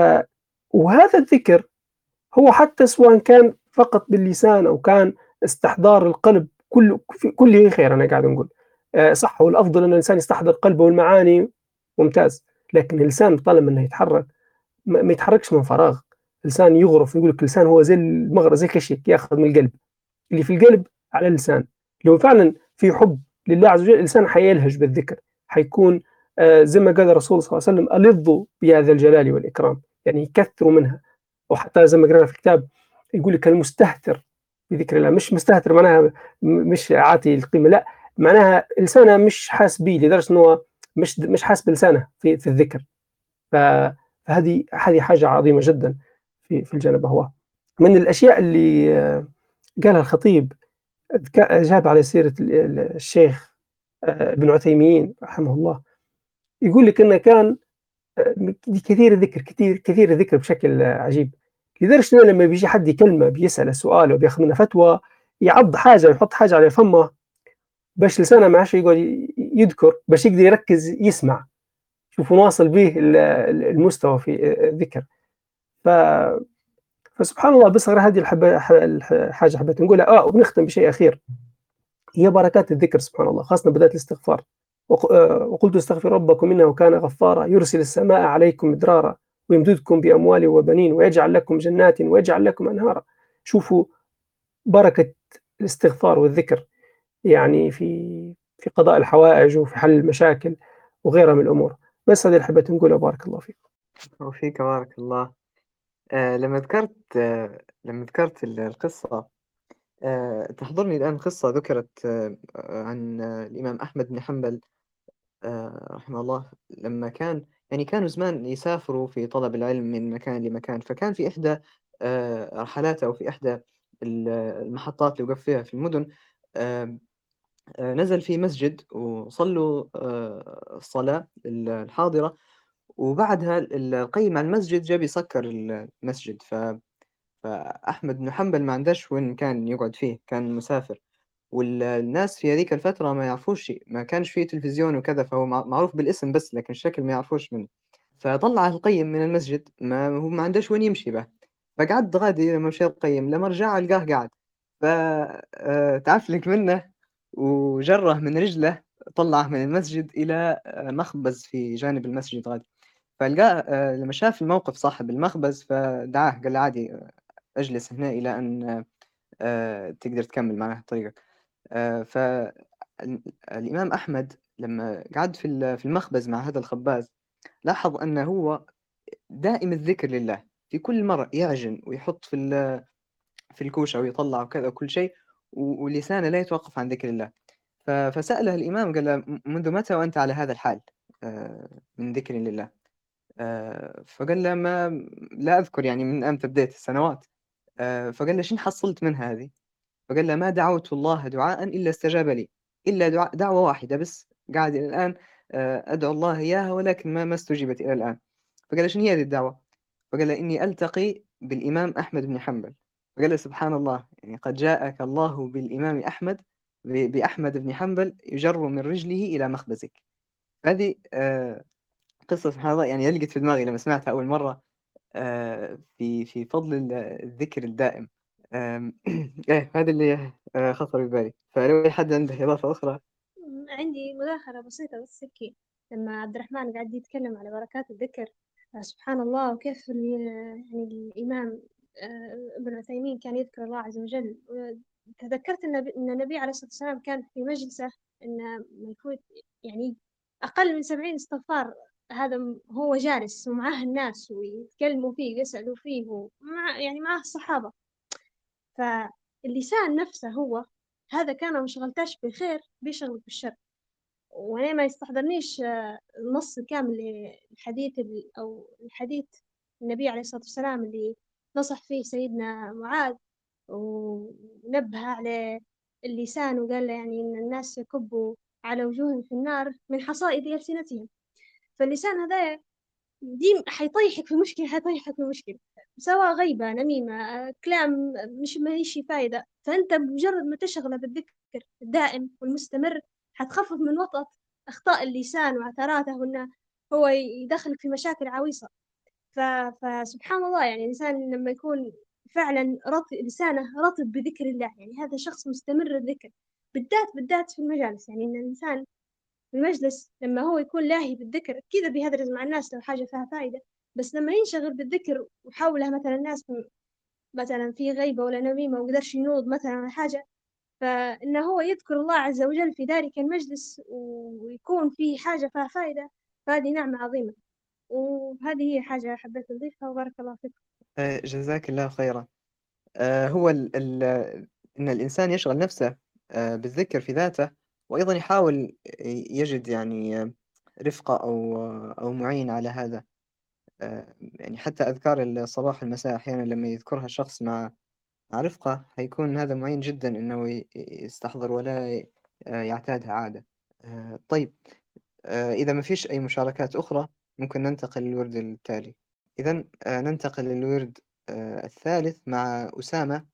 وهذا الذكر هو حتى سواء كان فقط باللسان أو كان استحضار القلب كل في كله خير أنا قاعد نقول. آه، صح والأفضل إن الإنسان يستحضر قلبه والمعاني ممتاز لكن اللسان طالما إنه يتحرك ما يتحركش من فراغ. اللسان يغرف يقول لك اللسان هو زي المغرب زي كشك ياخذ من القلب. اللي في القلب على اللسان. لو فعلا في حب لله عز وجل الانسان حيلهج بالذكر. حيكون آه زي ما قال الرسول صلى الله عليه وسلم الظوا بهذا الجلال والإكرام. يعني يكثروا منها. وحتى زي ما قرأنا في الكتاب يقول لك المستهتر بذكر الله. مش مستهتر معناها مش عاتي القيمة لا. معناها لسانه مش حاس به لدرجة إنه مش مش حاس بلسانه في, في الذكر. فهذه هذه حاجة عظيمة جدا في في الجانب هو. من الأشياء اللي قالها الخطيب جاب على سيرة الشيخ ابن عثيمين رحمه الله. يقول لك إنه كان كثير الذكر كثير كثير الذكر بشكل عجيب. لدرجة إنه لما بيجي حد يكلمه بيسأله سؤال وبيأخذ منه فتوى يعض حاجة يحط حاجة على فمه باش لسانه ما عادش يقعد يذكر باش يقدر يركز يسمع. شوفوا واصل به المستوى في الذكر. ف فسبحان الله بس هذه الحبة الحاجة حبيت نقولها آه وبنختم بشيء أخير. هي بركات الذكر سبحان الله خاصة بداية الاستغفار. وقلت استغفر ربكم إنه كان غفارا يرسل السماء عليكم مدرارا ويمددكم بأموال وبنين ويجعل لكم جنات ويجعل لكم أنهارا. شوفوا بركة الاستغفار والذكر يعني في في قضاء الحوائج وفي حل المشاكل وغيرها من الأمور. بس هذه اللي حبيت نقولها. بارك الله فيك. وفيك بارك الله. آه لما ذكرت آه لما ذكرت القصة آه تحضرني الآن قصة ذكرت عن الإمام أحمد بن حنبل رحمه الله لما كان يعني كانوا زمان يسافروا في طلب العلم من مكان لمكان. فكان في إحدى رحلاته أو في إحدى المحطات اللي وقف فيها في المدن نزل في مسجد وصلوا آه، الصلاة الحاضرة. وبعدها القيم على المسجد جاب يسكر المسجد. ف فأحمد بن حنبل ما عندهش وين كان يقعد فيه كان مسافر. والناس في هذيك الفترة ما يعرفوش ما كانش فيه تلفزيون وكذا فهو معروف بالاسم بس لكن الشكل ما يعرفوش منه. فطلع القيم من المسجد ما هو ما عندهش وين يمشي به فقعد غادي لما مشى القيم لما رجع لقاه قاعد. فتعفلك آه، منه؟ وجره من رجله طلعه من المسجد إلى آه، مخبز في جانب المسجد غادي. فلقاه آه، لما شاف الموقف صاحب المخبز فدعاه قال له عادي آه، اجلس هنا إلى أن تقدر تكمل معه طريقك. فالإمام أحمد لما قعد في في المخبز مع هذا الخباز لاحظ أنه هو دائم الذكر لله. في كل مرة يعجن ويحط في في الكوشة ويطلع وكذا وكل شيء ولسانه لا يتوقف عن ذكر الله. فسأله الإمام قال له منذ متى وأنت على هذا الحال؟ آه، من ذكر لله. آه، فقال له ما لا أذكر يعني من أمتى بديت السنوات. آه، فقال له شن حصلت من هذه؟ فقال له ما دعوت الله دعاء إلا استجاب لي إلا دعوة واحدة بس قاعد إلى الآن أدعو الله إياها ولكن ما ما استجيبت إلى الآن. فقال له شنو هي هذه الدعوة؟ فقال له إني ألتقي بالإمام أحمد بن حنبل. فقال له سبحان الله يعني قد جاءك الله بالإمام أحمد بأحمد بن حنبل يجر من رجله إلى مخبزك. هذه آه، قصة سبحان الله يعني يلقت في دماغي لما سمعتها أول مرة آه، في في فضل الذكر الدائم. إيه هذا اللي آه، خطر ببالي فلو أي حد عنده إضافة أخرى. عندي مداخلة بسيطة بس هيك لما عبد الرحمن قاعد يتكلم على بركات الذكر سبحان الله وكيف يعني الإمام ابن عثيمين كان يذكر الله عز وجل. تذكرت أن النبي عليه الصلاة والسلام كان في مجلسه أنه يفوت يعني أقل من سبعين استغفار. هذا هو جالس ومعاه الناس ويتكلموا فيه ويسألوا فيه ومع يعني معاه الصحابة. فاللسان نفسه هو هذا كان مشغلتاش بالخير بيشغل بالشر. وأنا ما يستحضرنيش آه، النص الكامل للحديث أو الحديث النبي عليه الصلاة والسلام اللي نصح فيه سيدنا معاذ ونبه على اللسان وقال له يعني إن الناس يكبوا على وجوههم في النار من حصائد ألسنتهم. فاللسان هذا ديم حيطيحك في مشكلة حيطيحك في مشكلة. سواء غيبة نميمة كلام مش ماليش فايدة. فأنت بمجرد ما تشغله بالذكر الدائم والمستمر حتخفف من وطأة أخطاء اللسان وعثراته وإنه هو يدخلك في مشاكل عويصة. ف... فسبحان الله يعني الإنسان لما يكون فعلا رطب لسانه رطب بذكر الله يعني هذا شخص مستمر الذكر بالذات بالذات في المجالس يعني إن الإنسان في المجلس لما هو يكون لاهي بالذكر كذا بيهدرز مع الناس لو حاجة فيها فايدة بس لما ينشغل بالذكر وحوله مثلا الناس مثلا في غيبة ولا نميمة وقدرش ينوض مثلا حاجة فإنه هو يذكر الله عز وجل في ذلك المجلس ويكون في حاجة فيها فائدة فهذه نعمة عظيمة. وهذه هي حاجة حبيت أضيفها وبارك الله فيكم آه، جزاك الله خيرا. آه، هو ال ال إن الإنسان يشغل نفسه آه، بالذكر في ذاته وأيضا يحاول يجد يعني رفقة أو أو معين على هذا. يعني حتى أذكار الصباح والمساء أحيانا لما يذكرها الشخص مع مع رفقة هيكون هذا معين جدا إنه يستحضر ولا يعتادها عادة. طيب. إذا ما فيش أي مشاركات أخرى ممكن ننتقل للورد التالي. إذا ننتقل للورد الثالث مع أسامة.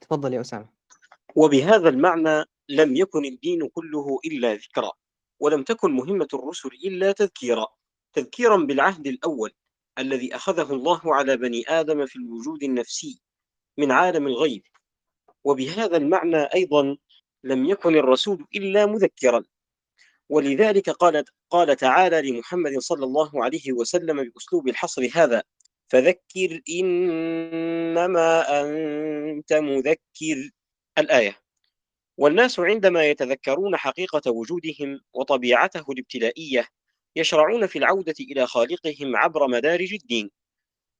تفضل يا أسامة. وبهذا المعنى لم يكن الدين كله إلا ذكرى ولم تكن مهمة الرسل إلا تذكيرا. تذكيرا بالعهد الأول الذي أخذه الله على بني آدم في الوجود النفسي من عالم الغيب. وبهذا المعنى أيضا لم يكن الرسول إلا مذكرا. ولذلك قال قال تعالى لمحمد صلى الله عليه وسلم بأسلوب الحصر هذا فذكر إنما أنت مذكر الآية. والناس عندما يتذكرون حقيقة وجودهم وطبيعته الابتلائية يشرعون في العودة إلى خالقهم عبر مدارج الدين.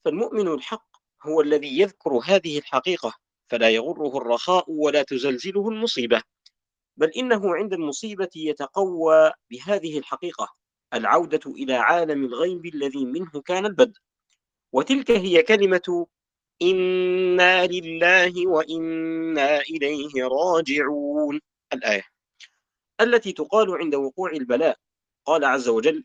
فالمؤمن الحق هو الذي يذكر هذه الحقيقة فلا يغره الرخاء ولا تزلزله المصيبة. بل إنه عند المصيبة يتقوى بهذه الحقيقة العودة إلى عالم الغيب الذي منه كان البدء. وتلك هي كلمة إنا لله وإنا إليه راجعون الآية التي تقال عند وقوع البلاء. قال عز وجل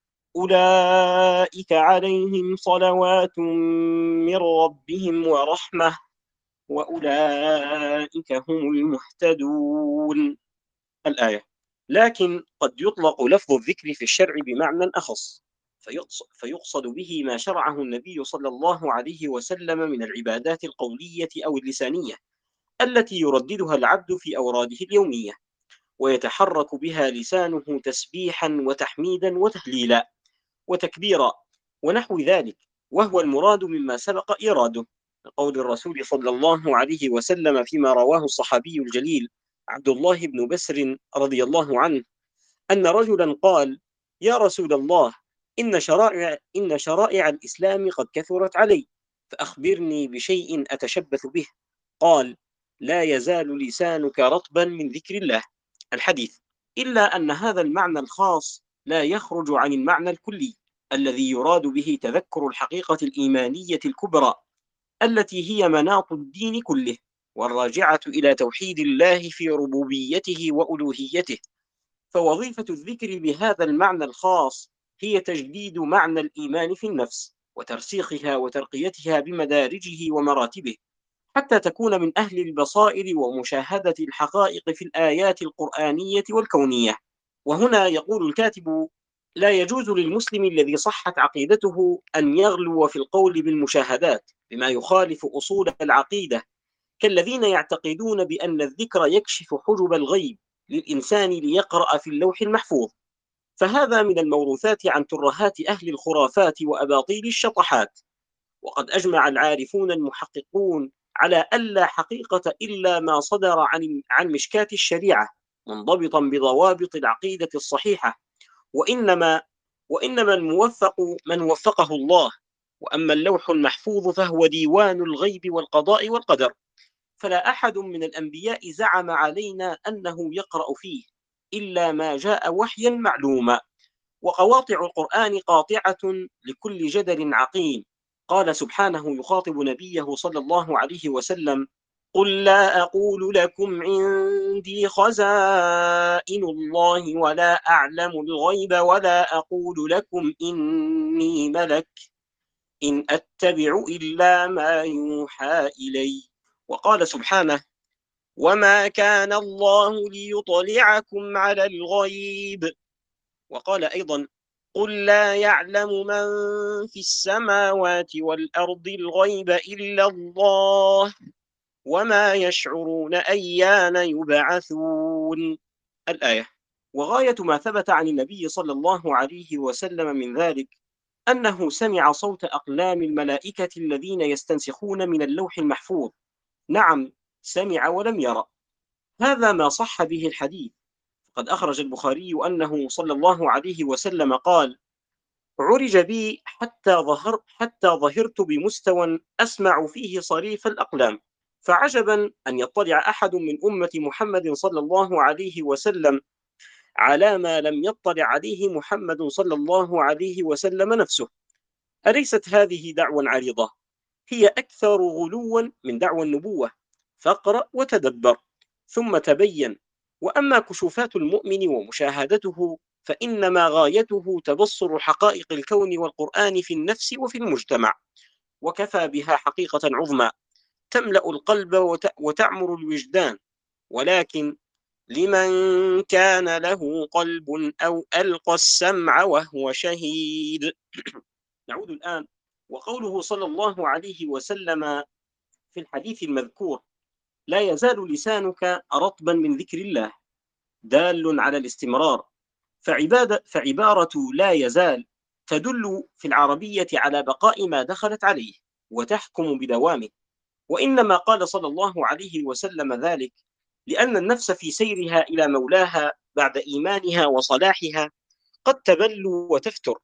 أولئك عليهم صلوات من ربهم ورحمة وأولئك هم المهتدون. الآية لكن قد يطلق لفظ الذكر في الشرع بمعنى أخص فيقصد به ما شرعه النبي صلى الله عليه وسلم من العبادات القولية أو اللسانية التي يرددها العبد في أوراده اليومية ويتحرك بها لسانه تسبيحا وتحميدا وتهليلا. وتكبيرا ونحو ذلك وهو المراد مما سبق إيراده. قول الرسول صلى الله عليه وسلم فيما رواه الصحابي الجليل عبد الله بن بسر رضي الله عنه أن رجلا قال يا رسول الله إن شرائع إن شرائع الإسلام قد كثرت علي فأخبرني بشيء أتشبث به. قال لا يزال لسانك رطبا من ذكر الله. الحديث إلا أن هذا المعنى الخاص لا يخرج عن المعنى الكلي. الذي يراد به تذكر الحقيقة الإيمانية الكبرى التي هي مناط الدين كله والراجعة إلى توحيد الله في ربوبيته وألوهيته. فوظيفة الذكر بهذا المعنى الخاص هي تجديد معنى الإيمان في النفس وترسيخها وترقيتها بمدارجه ومراتبه حتى تكون من أهل البصائر ومشاهدة الحقائق في الآيات القرآنية والكونية. وهنا يقول الكاتب لا يجوز للمسلم الذي صحت عقيدته أن يغلو في القول بالمشاهدات بما يخالف أصول العقيدة. كالذين يعتقدون بأن الذكر يكشف حجب الغيب للإنسان ليقرأ في اللوح المحفوظ. فهذا من الموروثات عن ترهات أهل الخرافات وأباطيل الشطحات. وقد أجمع العارفون المحققون على ألا حقيقة إلا ما صدر عن عن مشكات الشريعة منضبطا بضوابط العقيدة الصحيحة. وإنما وإنما الموفق من وفقه الله وأما اللوح المحفوظ فهو ديوان الغيب والقضاء والقدر. فلا أحد من الأنبياء زعم علينا أنه يقرأ فيه إلا ما جاء وحيا معلوما وقواطع القرآن قاطعة لكل جدل عقيم. قال سبحانه يخاطب نبيه صلى الله عليه وسلم قل لا أقول لكم عندي خزائن الله ولا أعلم الغيب ولا أقول لكم إني ملك إن أتبع إلا ما يوحى إلي وقال سبحانه وما كان الله ليطلعكم على الغيب وقال أيضا قل لا يعلم من في السماوات والأرض الغيب إلا الله وما يشعرون أيان يبعثون. الآية وغاية ما ثبت عن النبي صلى الله عليه وسلم من ذلك أنه سمع صوت أقلام الملائكة الذين يستنسخون من اللوح المحفوظ. نعم سمع ولم يرى هذا ما صح به الحديث. قد أخرج البخاري أنه صلى الله عليه وسلم قال عرج بي حتى ظهر حتى ظهرت بمستوى أسمع فيه صريف الأقلام. فعجبا أن يطلع أحد من أمة محمد صلى الله عليه وسلم على ما لم يطلع عليه محمد صلى الله عليه وسلم نفسه. أليست هذه دعوة عريضة؟ هي أكثر غلوا من دعوى النبوة. فاقرأ وتدبر ثم تبين. وأما كشوفات المؤمن ومشاهدته فإنما غايته تبصر حقائق الكون والقرآن في النفس وفي المجتمع. وكفى بها حقيقة عظمى. تملأ القلب وتعمر الوجدان. ولكن لمن كان له قلب أو ألقى السمع وهو شهيد. نعود الآن. وقوله صلى الله عليه وسلم في الحديث المذكور لا يزال لسانك رطبا من ذكر الله دال على الاستمرار. فعبادة فعبارة لا يزال تدل في العربية على بقاء ما دخلت عليه وتحكم بدوامه. وإنما قال صلى الله عليه وسلم ذلك لأن النفس في سيرها إلى مولاها بعد إيمانها وصلاحها قد تبل وتفتر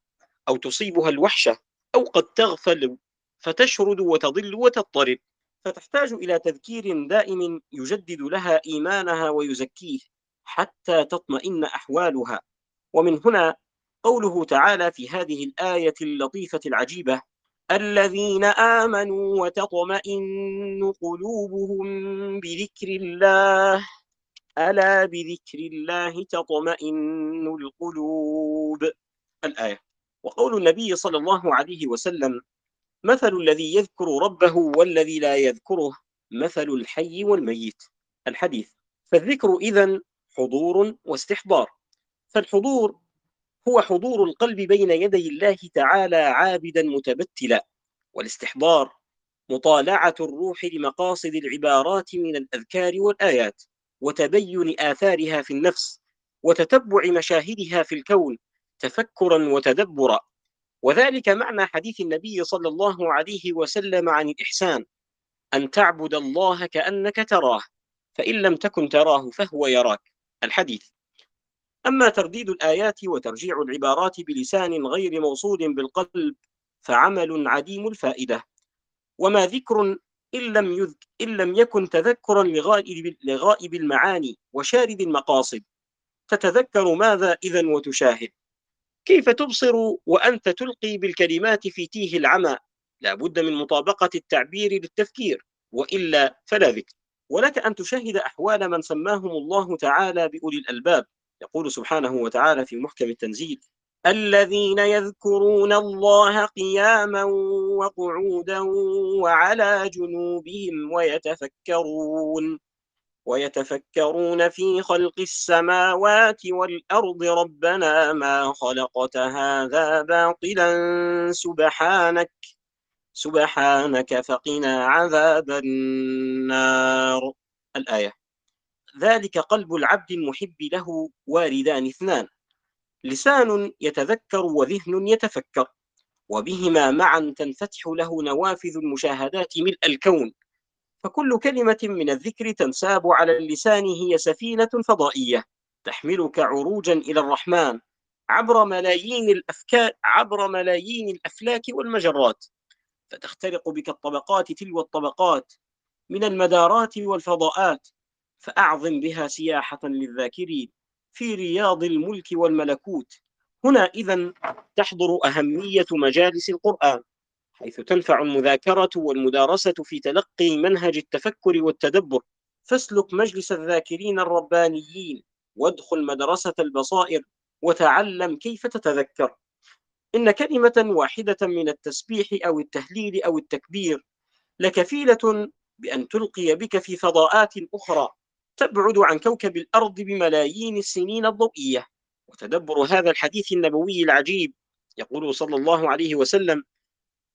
أو تصيبها الوحشة أو قد تغفل فتشرد وتضل وتضطرب فتحتاج إلى تذكير دائم يجدد لها إيمانها ويزكيه حتى تطمئن أحوالها. ومن هنا قوله تعالى في هذه الآية اللطيفة العجيبة الذين آمنوا وتطمئن قلوبهم بذكر الله. ألا بذكر الله تطمئن القلوب؟ الآية. وقول النبي صلى الله عليه وسلم مثل الذي يذكر ربه والذي لا يذكره مثل الحي والميت. الحديث. فالذكر إذن حضور واستحضار. فالحضور هو حضور القلب بين يدي الله تعالى عابدا متبتلا والاستحضار مطالعة الروح لمقاصد العبارات من الأذكار والآيات وتبين آثارها في النفس وتتبع مشاهدها في الكون تفكرا وتدبرا. وذلك معنى حديث النبي صلى الله عليه وسلم عن الإحسان أن تعبد الله كأنك تراه فإن لم تكن تراه فهو يراك. الحديث. أما ترديد الآيات وترجيع العبارات بلسان غير موصول بالقلب فعمل عديم الفائدة. وما ذكر إن لم, يذك إن لم يكن تذكرا لغائب, لغائب المعاني وشارد المقاصد. تتذكر ماذا إذا وتشاهد؟ كيف تبصر وأنت تلقي بالكلمات في تيه العمى؟ لا بد من مطابقة التعبير للتفكير وإلا فلا ذكر. ولك أن تشاهد أحوال من سماهم الله تعالى بأولي الألباب. يقول سبحانه وتعالى في محكم التنزيل الذين يذكرون الله قياما وقعودا وعلى جنوبهم ويتفكرون ويتفكرون في خلق السماوات والأرض ربنا ما خلقت هذا باطلا سبحانك سبحانك فقنا عذاب النار. الآية ذلك قلب العبد المحب له واردان اثنان. لسان يتذكر وذهن يتفكر وبهما معا تنفتح له نوافذ المشاهدات ملء الكون. فكل كلمة من الذكر تنساب على اللسان هي سفينة فضائية تحملك عروجا إلى الرحمن عبر ملايين الأفكار عبر ملايين الأفلاك والمجرات. فتخترق بك الطبقات تلو الطبقات من المدارات والفضاءات. فأعظم بها سياحة للذاكرين في رياض الملك والملكوت. هنا إذا تحضر أهمية مجالس القرآن حيث تنفع المذاكرة والمدارسة في تلقي منهج التفكر والتدبر. فاسلك مجلس الذاكرين الربانيين وادخل مدرسة البصائر وتعلم كيف تتذكر. إن كلمة واحدة من التسبيح أو التهليل أو التكبير لكفيلة بأن تلقي بك في فضاءات أخرى. تبعد عن كوكب الأرض بملايين السنين الضوئية. وتدبر هذا الحديث النبوي العجيب. يقول صلى الله عليه وسلم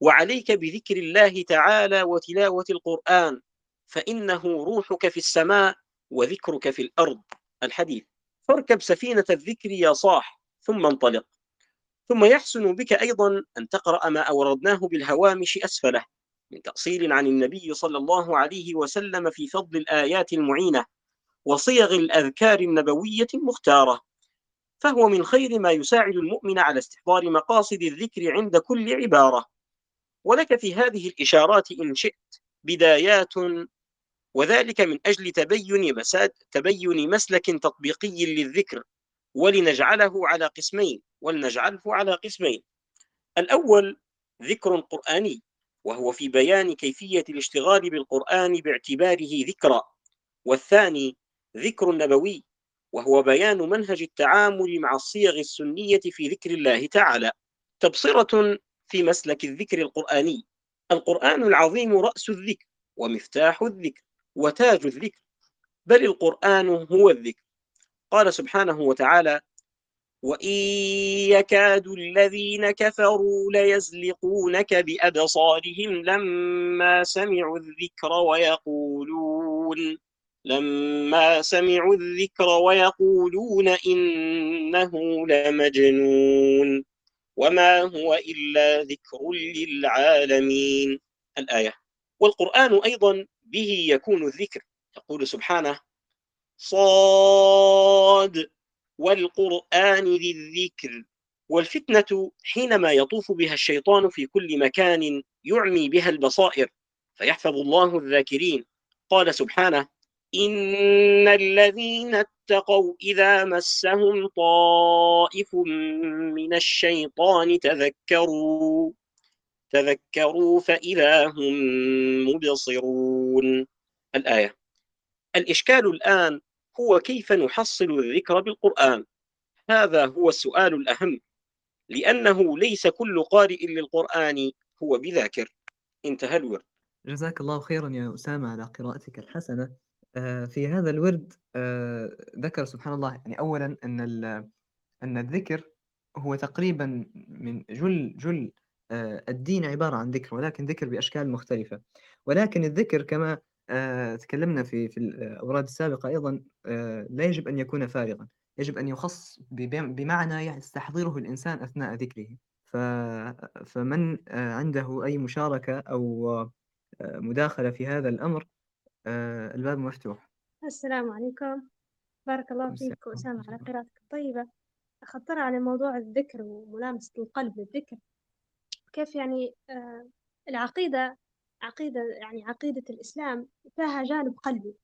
وعليك بذكر الله تعالى وتلاوة القرآن فإنه روحك في السماء وذكرك في الأرض. الحديث فاركب سفينة الذكر يا صاح ثم انطلق. ثم يحسن بك أيضا أن تقرأ ما أوردناه بالهوامش أسفله. من تأصيل عن النبي صلى الله عليه وسلم في فضل الآيات المعينة. وصيغ الأذكار النبوية المختارة فهو من خير ما يساعد المؤمن على استحضار مقاصد الذكر عند كل عبارة. ولك في هذه الإشارات إن شئت بدايات وذلك من أجل تبين مساد تبين مسلك تطبيقي للذكر ولنجعله على قسمين ولنجعله على قسمين. الأول ذكر قرآني وهو في بيان كيفية الاشتغال بالقرآن باعتباره ذكرى والثاني ذكر نبوي وهو بيان منهج التعامل مع الصيغ السنية في ذكر الله تعالى تبصرة في مسلك الذكر القرآني. القرآن العظيم رأس الذكر ومفتاح الذكر وتاج الذكر بل القرآن هو الذكر. قال سبحانه وتعالى وإن يكاد الذين كفروا ليزلقونك بأبصارهم لما سمعوا الذكر ويقولون لما سمعوا الذكر ويقولون إنه لمجنون وما هو إلا ذكر للعالمين. الآية. والقرآن أيضا به يكون الذكر. يقول سبحانه صاد والقرآن ذي الذكر والفتنة حينما يطوف بها الشيطان في كل مكان يعمي بها البصائر. فيحفظ الله الذاكرين. قال سبحانه إن الذين اتقوا إذا مسهم طائف من الشيطان تذكروا تذكروا فإذا هم مبصرون. الآية الإشكال الآن هو كيف نحصل الذكر بالقرآن؟ هذا هو السؤال الأهم لأنه ليس كل قارئ للقرآن هو بذاكر. انتهى الورد. جزاك الله خيرا يا أسامة على قراءتك الحسنة. في هذا الورد آه، ذكر سبحان الله يعني أولا أن أن الذكر هو تقريبا من جل جل آه، الدين عبارة عن ذكر ولكن ذكر بأشكال مختلفة. ولكن الذكر كما تكلمنا في في الأوراد السابقة أيضا لا يجب أن يكون فارغا. يجب أن يخص بمعنى يستحضره الإنسان أثناء ذكره. فمن عنده أي مشاركة أو مداخلة في هذا الأمر آه، الباب مفتوح. السلام عليكم. بارك الله فيك أسامة على قراءتك الطيبة. أخطر على موضوع الذكر وملامسة القلب للذكر. كيف يعني آه العقيدة عقيدة يعني عقيدة الإسلام فيها جانب قلبي.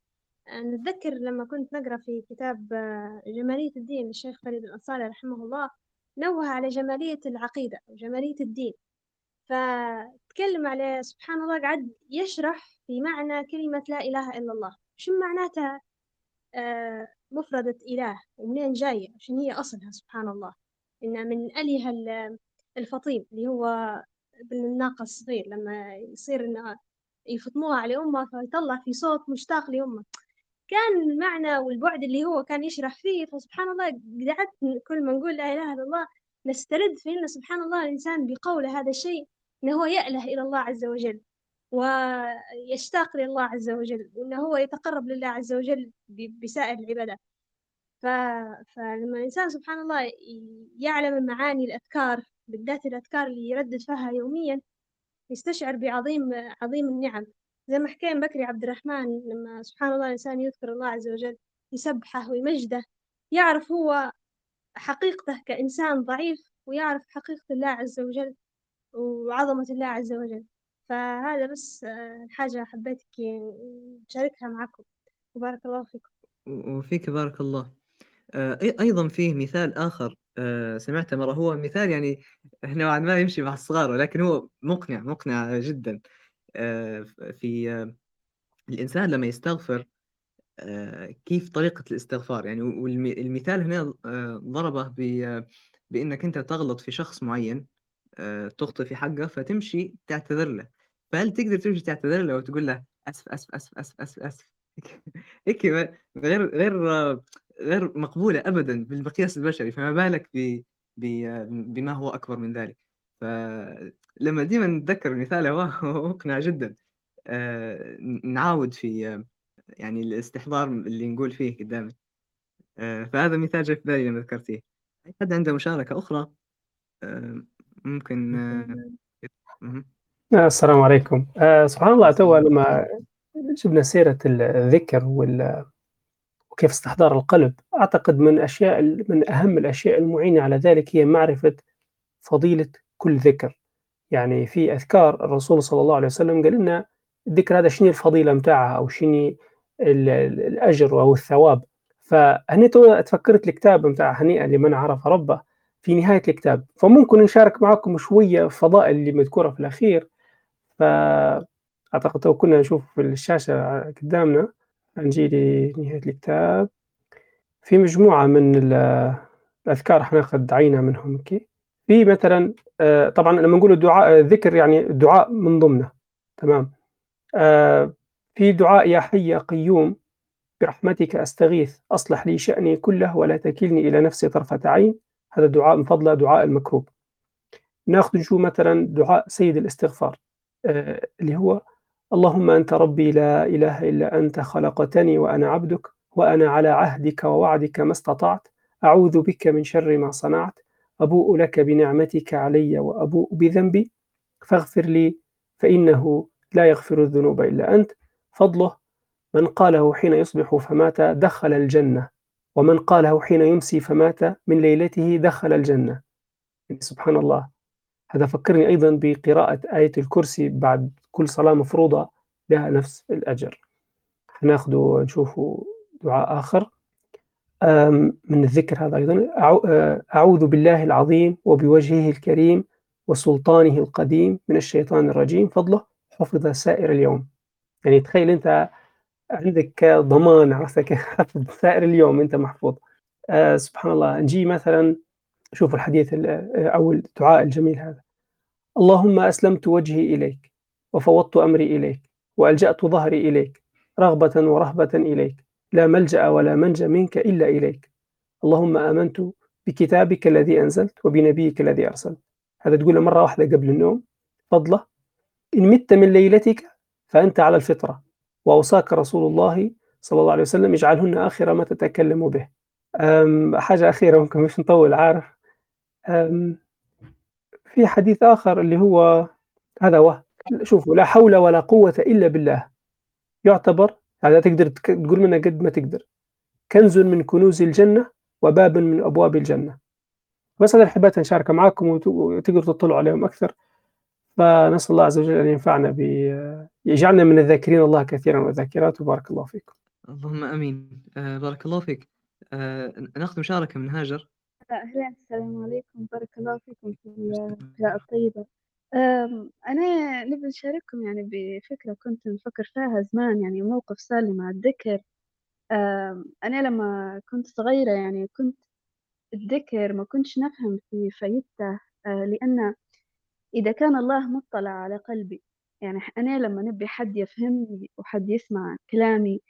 آه، نتذكر لما كنت نقرأ في كتاب آه، جمالية الدين للشيخ فريد الأنصاري رحمه الله نوه على جمالية العقيدة وجمالية الدين. فتكلم عليه سبحان الله قعد يشرح في معنى كلمة لا إله إلا الله. شو معناتها؟ آه مفردة إله. ومنين جاية؟ عشان هي أصلها سبحان الله؟ إن من أله الفطيم اللي هو بالناقة الصغير لما يصير إنه يفطموها على أمه فيطلع في صوت مشتاق لأمه. كان المعنى والبعد اللي هو كان يشرح فيه فسبحان الله قعدت كل ما نقول لا إله إلا الله نسترد في إن سبحان الله الإنسان بقوله هذا الشيء. إنه هو يأله إلى الله عز وجل ويشتاق لله عز وجل وإنه هو يتقرب لله عز وجل بسائر العبادات ف... فلما الإنسان سبحان الله يعلم معاني الأذكار بالذات الأذكار اللي يردد فيها يوميا يستشعر بعظيم عظيم النعم. زي ما حكينا بكري عبد الرحمن لما سبحان الله الإنسان يذكر الله عز وجل يسبحه ويمجده يعرف هو حقيقته كإنسان ضعيف ويعرف حقيقة الله عز وجل وعظمة الله عز وجل. فهذا بس آه، حاجة حبيت كي نشاركها معكم وبارك الله فيكم. وفيك بارك الله. أي أيضًا فيه مثال آخر آآ سمعته مرّة، هو مثال يعني نوعًا ما يمشي مع الصغار، ولكن هو مقنع، مقنع جدًا. في آه، الإنسان لمّا يستغفر كيف طريقة الاستغفار، يعني والم المثال هنا ضربه ب بإنك أنت تغلط في شخص معيّن تخطئ في حقه، فتمشي تعتذر له، فهل تقدر تمشي تعتذر له وتقول له آسف، آسف، آسف، آسف، آسف، آسف؟ هيك غير غير آه، غير مقبولة أبدًا بالمقياس البشري، فما بالك ب بما هو أكبر من ذلك، فلمّا ديمًا نتذكر المثال هو مقنع جدًا. ن نعاود في يعني الاستحضار اللي نقول فيه قدّامي، آآ فهذا مثال جه في بالي لمّا ذكرتيه. حد عنده مشاركة أخرى؟ آآ ممكن آه،. آه، السلام عليكم. آآ سبحان الله السلام لمّا جبنا سيرة ال الذكر وال وكيف استحضار القلب، أعتقد من أشياء من أهم الأشياء المعينة على ذلك هي معرفة فضيلة كل ذكر. يعني في أذكار الرسول صلى الله عليه وسلم قال لنا الذكر هذا شنو الفضيلة متاعها أو شنو ال ال الأجر أو الثواب. فهني تو تفكرت الكتاب متاع هنيئًا لمن عرف ربه في نهاية الكتاب، فممكن نشارك معاكم شوية فضائل اللي مذكورة في الأخير. فأعتقد تو كنا نشوف في الشاشة قدامنا نجي لنهاية الكتاب. في مجموعة من ال الأذكار حناخد عينة منهم هيك في مثلًا آآ طبعًا لمّا نقول الدعاء الذكر يعني الدعاء من ضمنه. تمام، آآ في دعاء يا حي يا قيوم برحمتك أستغيث أصلح لي شأني كله ولا تكلني إلى نفسي طرفة عين، هذا دعاء من فضله دعاء المكروب. ناخذ مثلًا دعاء سيد الاستغفار آآ اللي هو اللهم أنت ربي لا إله إلا أنت خلقتني وأنا عبدك وأنا على عهدك ووعدك ما استطعت أعوذ بك من شر ما صنعت أبوء لك بنعمتك علي وأبوء بذنبي فاغفر لي فإنه لا يغفر الذنوب إلا أنت فضله من قاله حين يصبح فمات دخل الجنة ومن قاله حين يمسي فمات من ليلته دخل الجنة. يعني سبحان الله هذا فكرني أيضا بقراءة آية الكرسي بعد كل صلاة مفروضة لها نفس الأجر. هناخده نشوفه دعاء آخر. من الذكر هذا أيضا. أعوذ بالله العظيم وبوجهه الكريم وسلطانه القديم من الشيطان الرجيم. فضله حفظ سائر اليوم. يعني تخيل أنت عندك ضمان حفظ سائر اليوم أنت محفوظ. أه سبحان الله. نجي مثلا شوفوا الحديث أو الدعاء الجميل هذا. اللهم أسلمت وجهي إليك وفوضت أمري إليك وألجأت ظهري إليك رغبة ورهبة إليك. لا ملجأ ولا منجى منك إلا إليك. اللهم آمنت بكتابك الذي أنزلت وبنبيك الذي أرسلت. هذا تقوله مرة واحدة قبل النوم. فضلة. إن مت من ليلتك فأنت على الفطرة. وأوصاك رسول الله صلى الله عليه وسلم اجعلهن آخر ما تتكلم به. حاجة أخيرة ممكن مش نطول عارف؟ في حديث آخر اللي هو هذا هو شوفوا لا حول ولا قوة إلا بالله. يعتبر هذا تقدر تقول منه قد ما تقدر. كنز من كنوز الجنة وباب من أبواب الجنة. بس هذا حبيت نشاركه معكم وتقدروا تطلعوا عليهم أكثر. فنسأل الله عز وجل أن ينفعنا يجعلنا من الذاكرين الله كثيرا والذاكرات. وبارك الله فيكم اللهم آمين. آه بارك الله فيك. آه نأخذ مشاركة من هاجر. أهلا السلام عليكم. بارك الله فيكم في القراءة الطيبة. آمم، أنا نبي نشارككم يعني بفكرة كنت نفكر فيها زمان يعني موقف صار لي مع الذكر. أنا لما كنت صغيرة يعني كنت الذكر ما كنتش نفهم في فايدته. آه، لأن إذا كان الله مطلع على قلبي يعني أنا لما نبي حد يفهمني وحد يسمع كلامي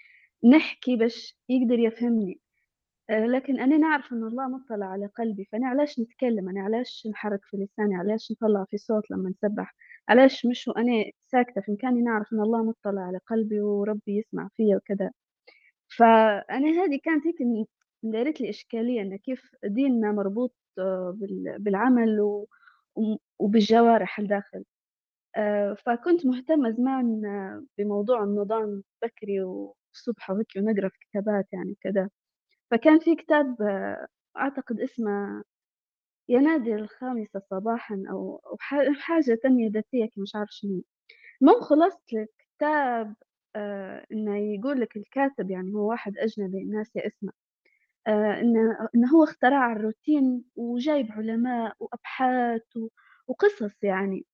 نحكي باش يقدر يفهمني. آه، لكن أنا نعرف إن الله مطلع على قلبي فأنا علاش نتكلم؟ أنا علاش نحرك في لساني؟ علاش نطلع في صوت لما نسبح؟ علاش مش وأنا ساكتة؟ في مكاني نعرف إن الله مطلع على قلبي وربي يسمع فيا وكذا. فأنا هذه كانت هيك دارت لي إشكالية إن كيف ديننا مربوط آه، بالعمل وبالجوارح الداخل. آه، فكنت مهتمة زمان بموضوع النظام بكري والصبح وهيك ونقرأ في كتابات يعني كذا فكان في كتاب آه، أعتقد اسمه ينادي الخامسة صباحا أو حاجة تنمية ذاتية مش عارف شنو. المهم خلصت الكتاب آه إنه يقول لك الكاتب يعني هو واحد أجنبي ناسي اسمه آه إنه هو اخترع الروتين وجايب علماء وأبحاث وقصص يعني.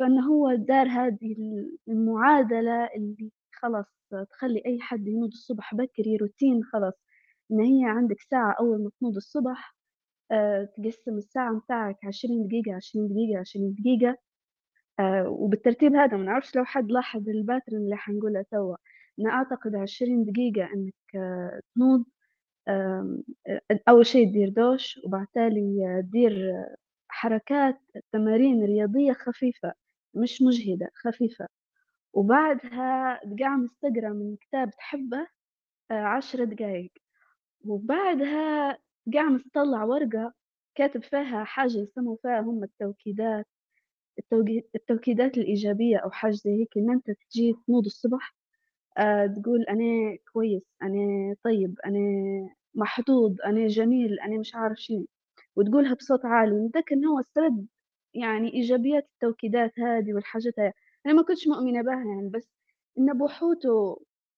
فإنه هو دار هذه المعادلة اللي خلاص تخلي أي حد ينوض الصبح بكري روتين خلاص إن هي عندك ساعة أول ما تنوض الصبح آه تقسم الساعة متاعك عشرين دقيقة عشرين دقيقة عشرين دقيقة آه وبالترتيب هذا ما نعرفش لو حد لاحظ الباترن اللي حنقولها توا. أنا أعتقد عشرين دقيقة إنك آه تنوض أول شيء تدير دوش وبعتالي تدير حركات تمارين رياضية خفيفة. مش مجهدة خفيفة. وبعدها تقعمس تقرا من كتاب تحبه عشر دقايق. وبعدها قعمس تطلع ورقة كاتب فيها حاجة يسموا فيها هم التوكيدات التوكيدات الإيجابية أو حاجة زي هيك إن أنت تجي تنوض الصبح آه تقول أنا كويس أنا طيب أنا محظوظ أنا جميل أنا مش عارف شيء وتقولها بصوت عالي. نتذكر إن هو استرد يعني إيجابيات التوكيدات هذه والحاجات أنا ما كنتش مؤمنة بها يعني بس إن بوحوت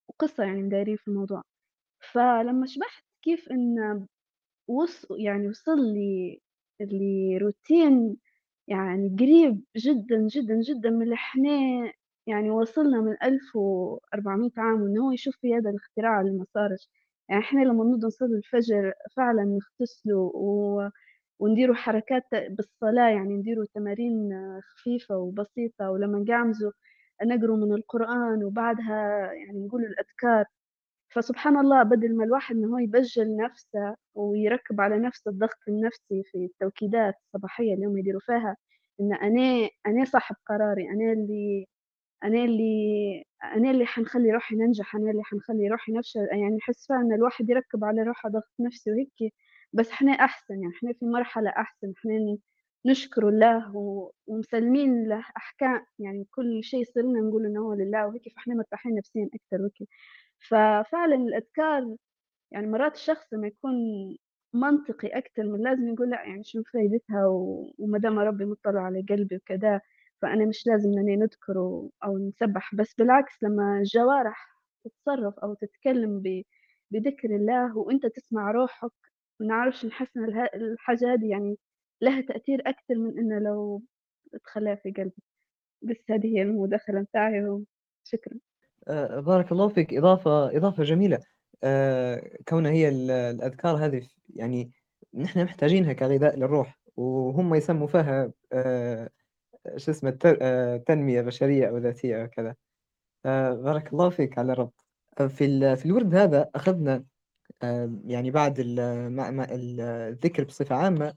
وقصة يعني مدايرين في الموضوع. فلما شبحت كيف إن وص يعني وصل لي لروتين يعني قريب جدا جدا جدا من اللي إحنا يعني وصلنا من 1400 عام وإنه هو يشوف في هذا الاختراع اللي ما صارش يعني إحنا لما نوض نصلي الفجر فعلا نغتسلوا و... ونديروا حركات بالصلاة يعني نديروا تمارين خفيفة وبسيطة ولما نقعمزوا نقروا من القرآن وبعدها يعني نقولوا الأذكار. فسبحان الله بدل ما الواحد إنه هو يبجل نفسه ويركب على نفسه الضغط النفسي في التوكيدات الصباحية اللي هم يديروا فيها إن أنا أنا صاحب قراري أنا اللي أنا اللي أنا اللي حنخلي روحي ننجح أنا اللي حنخلي روحي نفشل. يعني نحس فيها إن الواحد يركب على روحه ضغط نفسي وهيك بس إحنا أحسن يعني إحنا في مرحلة أحسن إحنا نشكر الله ومسلمين له أحكام يعني كل شيء يصير لنا نقول إنه هو لله وهيك فإحنا مرتاحين نفسيا أكثر وهيك. ففعلا الأذكار يعني مرات الشخص لما يكون منطقي أكثر من لازم يقول لأ يعني شو فايدتها وما دام ربي مطلع على قلبي وكذا فأنا مش لازم إني نذكر أو نسبح. بس بالعكس لما الجوارح تتصرف أو تتكلم بذكر الله وأنت تسمع روحك ونعرفش نحس إن الحاجة هذه يعني لها تأثير أكثر من إنه لو تخليها في قلبي. بس هذه هي المداخلة متاعي وشكرا آه، بارك الله فيك. إضافة إضافة جميلة. آه، كونها هي الأذكار هذه يعني نحن محتاجينها كغذاء للروح. وهم يسموا فيها آه، شو اسمه تنمية بشرية أو ذاتية أو كذا. بارك الله فيك على الربط. في في الورد هذا أخذنا يعني بعد الذكر بصفة عامة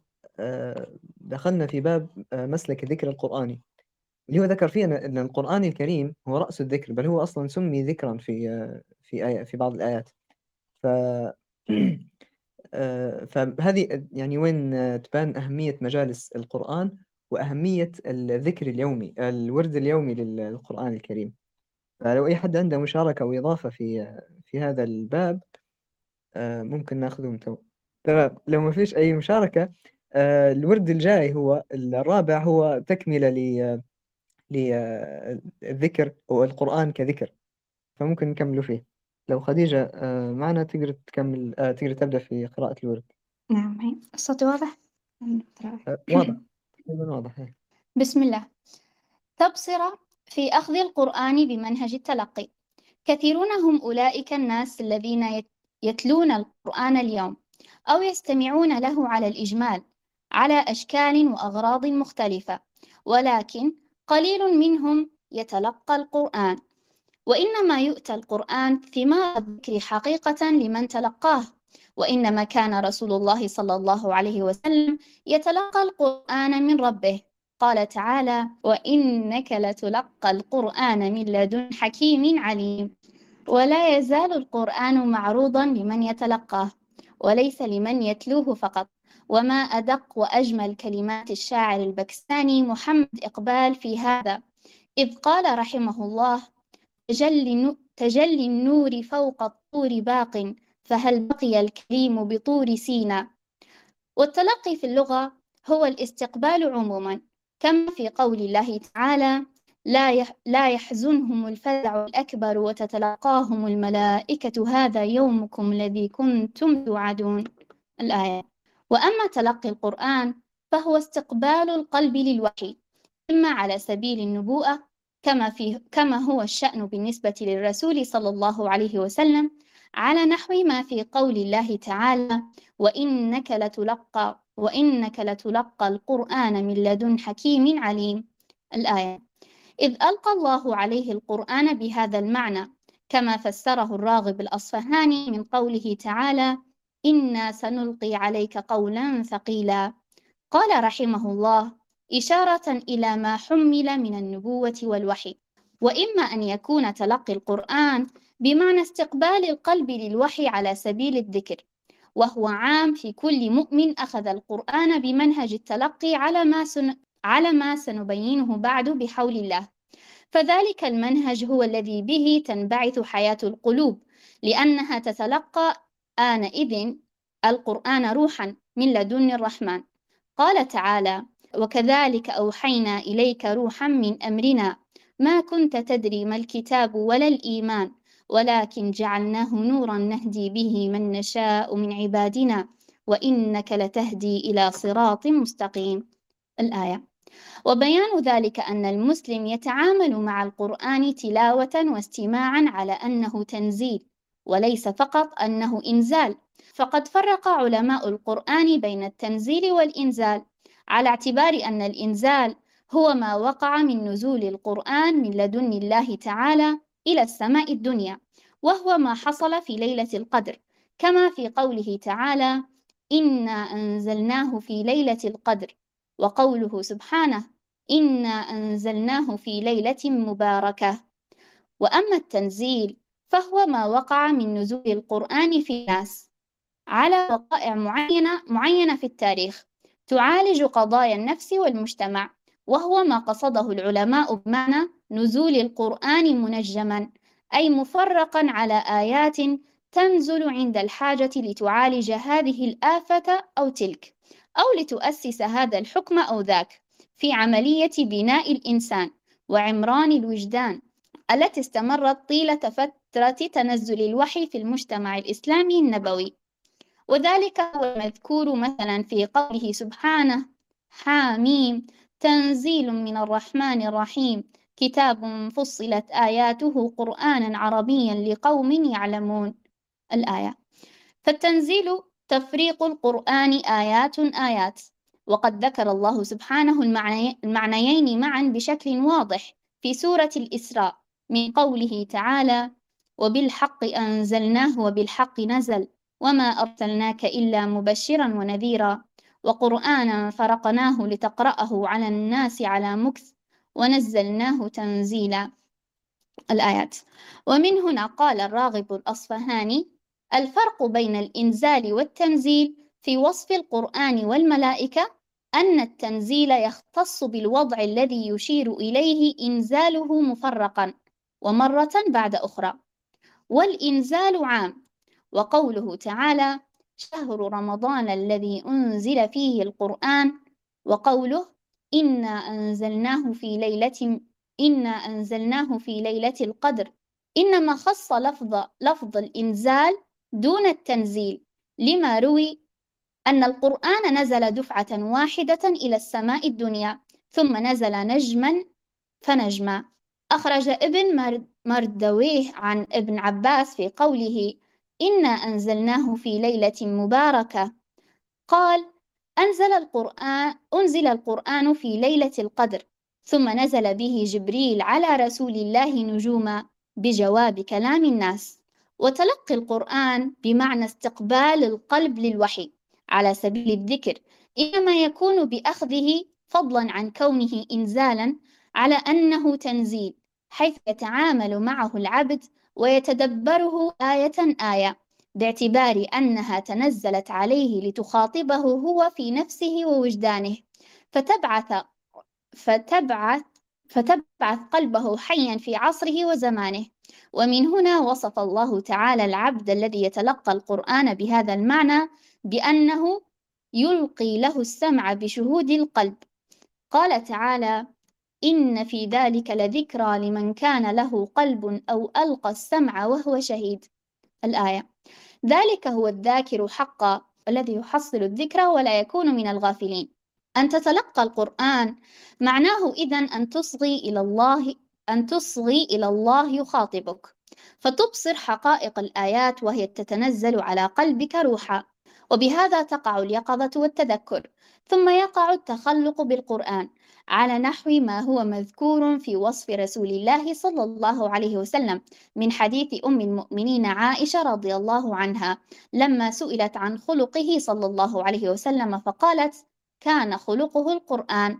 دخلنا في باب مسلك الذكر القرآني. اللي هو ذكر فيه أن القرآن الكريم هو رأس الذكر بل هو أصلا سمي ذكرا في في آية في بعض الآيات. ف آه، فهذه يعني وين تبان أهمية مجالس القرآن وأهمية الذكر اليومي الورد اليومي للقرآن الكريم. فلو أي حد عنده مشاركة أو إضافة في في هذا الباب آه، ممكن ناخذهم تو. تمام. لو ما فيش أي مشاركة آه، الورد الجاي هو الرابع هو تكملة للذكر والقرآن كذكر. فممكن نكملوا فيه. لو خديجة آه، معنا تقدر تكمل آه، تقدر تبدأ في قراءة الورد. نعم هي الصوت واضح؟ آه، واضح. واضح بسم الله. تبصرة في أخذ القرآن بمنهج التلقي. كثيرون هم أولئك الناس الذين يتلون القرآن اليوم أو يستمعون له على الإجمال على أشكال وأغراض مختلفة ولكن قليل منهم يتلقى القرآن. وإنما يؤتى القرآن ثمار الذكر حقيقة لمن تلقاه. وإنما كان رسول الله صلى الله عليه وسلم يتلقى القرآن من ربه. قال تعالى وإنك لتلقى القرآن من لدن حكيم عليم. ولا يزال القرآن معروضا لمن يتلقاه وليس لمن يتلوه فقط. وما أدق وأجمل كلمات الشاعر البكستاني محمد إقبال في هذا. إذ قال رحمه الله تجلي, تجلي النور فوق الطور باق فهل بقي الكريم بطور سينا. والتلقي في اللغة هو الاستقبال عموما كما في قول الله تعالى لا لا يحزنهم الفزع الأكبر وتتلقاهم الملائكة هذا يومكم الذي كنتم توعدون. الآية. وأما تلقي القرآن فهو استقبال القلب للوحي إما على سبيل النبوءة كما, في كما هو الشأن بالنسبة للرسول صلى الله عليه وسلم على نحو ما في قول الله تعالى وإنك لتلقى وإنك لتلقى القرآن من لدن حكيم عليم. الآية. إذ ألقى الله عليه القرآن بهذا المعنى كما فسره الراغب الأصفهاني من قوله تعالى إنا سنلقي عليك قولا ثقيلا قال رحمه الله إشارة إلى ما حمل من النبوة والوحي وإما أن يكون تلقي القرآن بمعنى استقبال القلب للوحي على سبيل الذكر وهو عام في كل مؤمن أخذ القرآن بمنهج التلقي على ما, سن... على ما سنبينه بعد بحول الله. فذلك المنهج هو الذي به تنبعث حياة القلوب لأنها تتلقى آنئذ القرآن روحا من لدن الرحمن. قال تعالى وكذلك أوحينا إليك روحا من أمرنا ما كنت تدري ما الكتاب ولا الإيمان ولكن جعلناه نورا نهدي به من نشاء من عبادنا وإنك لتهدي إلى صراط مستقيم. الآية. وبيان ذلك أن المسلم يتعامل مع القرآن تلاوة واستماعا على أنه تنزيل وليس فقط أنه إنزال. فقد فرق علماء القرآن بين التنزيل والإنزال على اعتبار أن الإنزال هو ما وقع من نزول القرآن من لدن الله تعالى إلى السماء الدنيا وهو ما حصل في ليلة القدر. كما في قوله تعالى إنا أنزلناه في ليلة القدر وقوله سبحانه إنا أنزلناه في ليلة مباركة. وأما التنزيل فهو ما وقع من نزول القرآن في الناس. على وقائع معينة معينة في التاريخ تعالج قضايا النفس والمجتمع وهو ما قصده العلماء بمعنى نزول القرآن منجما أي مفرقا على آيات تنزل عند الحاجة لتعالج هذه الآفة أو تلك. أو لتؤسس هذا الحكم أو ذاك في عملية بناء الإنسان وعمران الوجدان التي استمرت طيلة فترة تنزل الوحي في المجتمع الإسلامي النبوي. وذلك هو المذكور مثلا في قوله سبحانه حاميم تنزيل من الرحمن الرحيم. كتاب فصلت آياته قرآنا عربيا لقوم يعلمون الآية. فالتنزيل تفريق القرآن آيات آيات. وقد ذكر الله سبحانه المعنيين معا بشكل واضح في سورة الإسراء من قوله تعالى وبالحق أنزلناه وبالحق نزل وما أرسلناك إلا مبشرا ونذيرا. وقرآنا فرقناه لتقرأه على الناس على مكث ونزلناه تنزيلا. الآيات. ومن هنا قال الراغب الأصفهاني الفرق بين الإنزال والتنزيل في وصف القرآن والملائكة أن التنزيل يختص بالوضع الذي يشير إليه إنزاله مفرقا ومرة بعد أخرى. والإنزال عام وقوله تعالى شهر رمضان الذي أنزل فيه القرآن وقوله إنا أنزلناه في ليلة إنا أنزلناه في ليلة القدر. إنما خص لفظ لفظ الإنزال دون التنزيل لما روي أن القرآن نزل دفعة واحدة إلى السماء الدنيا ثم نزل نجما فنجما. أخرج ابن مردويه عن ابن عباس في قوله إنا أنزلناه في ليلة مباركة قال أنزل القرآن أنزل القرآن في ليلة القدر ثم نزل به جبريل على رسول الله نجوما بجواب كلام الناس وتلقي القرآن بمعنى استقبال القلب للوحي على سبيل الذكر إنما يكون بأخذه فضلا عن كونه إنزالا على أنه تنزيل حيث يتعامل معه العبد ويتدبره آية آية باعتبار أنها تنزلت عليه لتخاطبه هو في نفسه ووجدانه. فتبعث فتبعث فتبعث قلبه حيا في عصره وزمانه. ومن هنا وصف الله تعالى العبد الذي يتلقى القرآن بهذا المعنى بأنه يلقي له السمع بشهود القلب. قال تعالى إن في ذلك لذكرى لمن كان له قلب أو ألقى السمع وهو شهيد. الآية ذلك هو الذاكر حقا الذي يحصل الذكر ولا يكون من الغافلين. أن تتلقى القرآن معناه إذن أن تصغي إلى الله أن تصغي إلى الله يخاطبك. فتبصر حقائق الآيات وهي تتنزل على قلبك روحا. وبهذا تقع اليقظة والتذكر. ثم يقع التخلق بالقرآن على نحو ما هو مذكور في وصف رسول الله صلى الله عليه وسلم من حديث أم المؤمنين عائشة رضي الله عنها لما سئلت عن خلقه صلى الله عليه وسلم فقالت كان خلقه القرآن.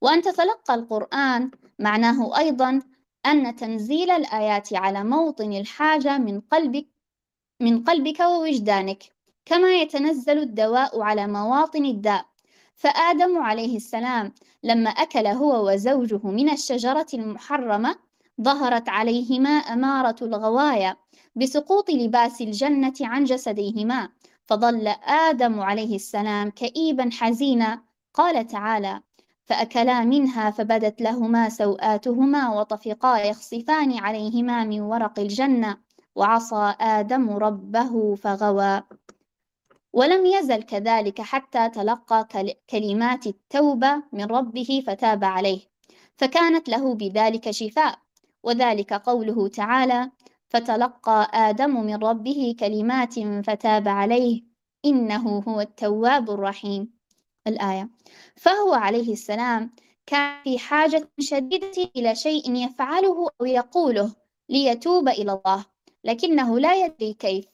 وأن تتلقى القرآن معناه أيضا أن تنزيل الآيات على موطن الحاجة من قلبك من قلبك ووجدانك كما يتنزل الدواء على مواطن الداء. فآدم عليه السلام لما أكل هو وزوجه من الشجرة المحرمة ظهرت عليهما أمارة الغوايا بسقوط لباس الجنة عن جسديهما. فظل آدم عليه السلام كئيبا حزينا. قال تعالى فأكلا منها فبدت لهما سوآتهما وطفقا يخصفان عليهما من ورق الجنة وعصى آدم ربه فغوى. ولم يزل كذلك حتى تلقى كلمات التوبة من ربه فتاب عليه فكانت له بذلك شفاء. وذلك قوله تعالى فتلقى آدم من ربه كلمات فتاب عليه إنه هو التواب الرحيم. الآية. فهو عليه السلام كان في حاجة شديدة إلى شيء يفعله أو يقوله ليتوب إلى الله لكنه لا يدري كيف.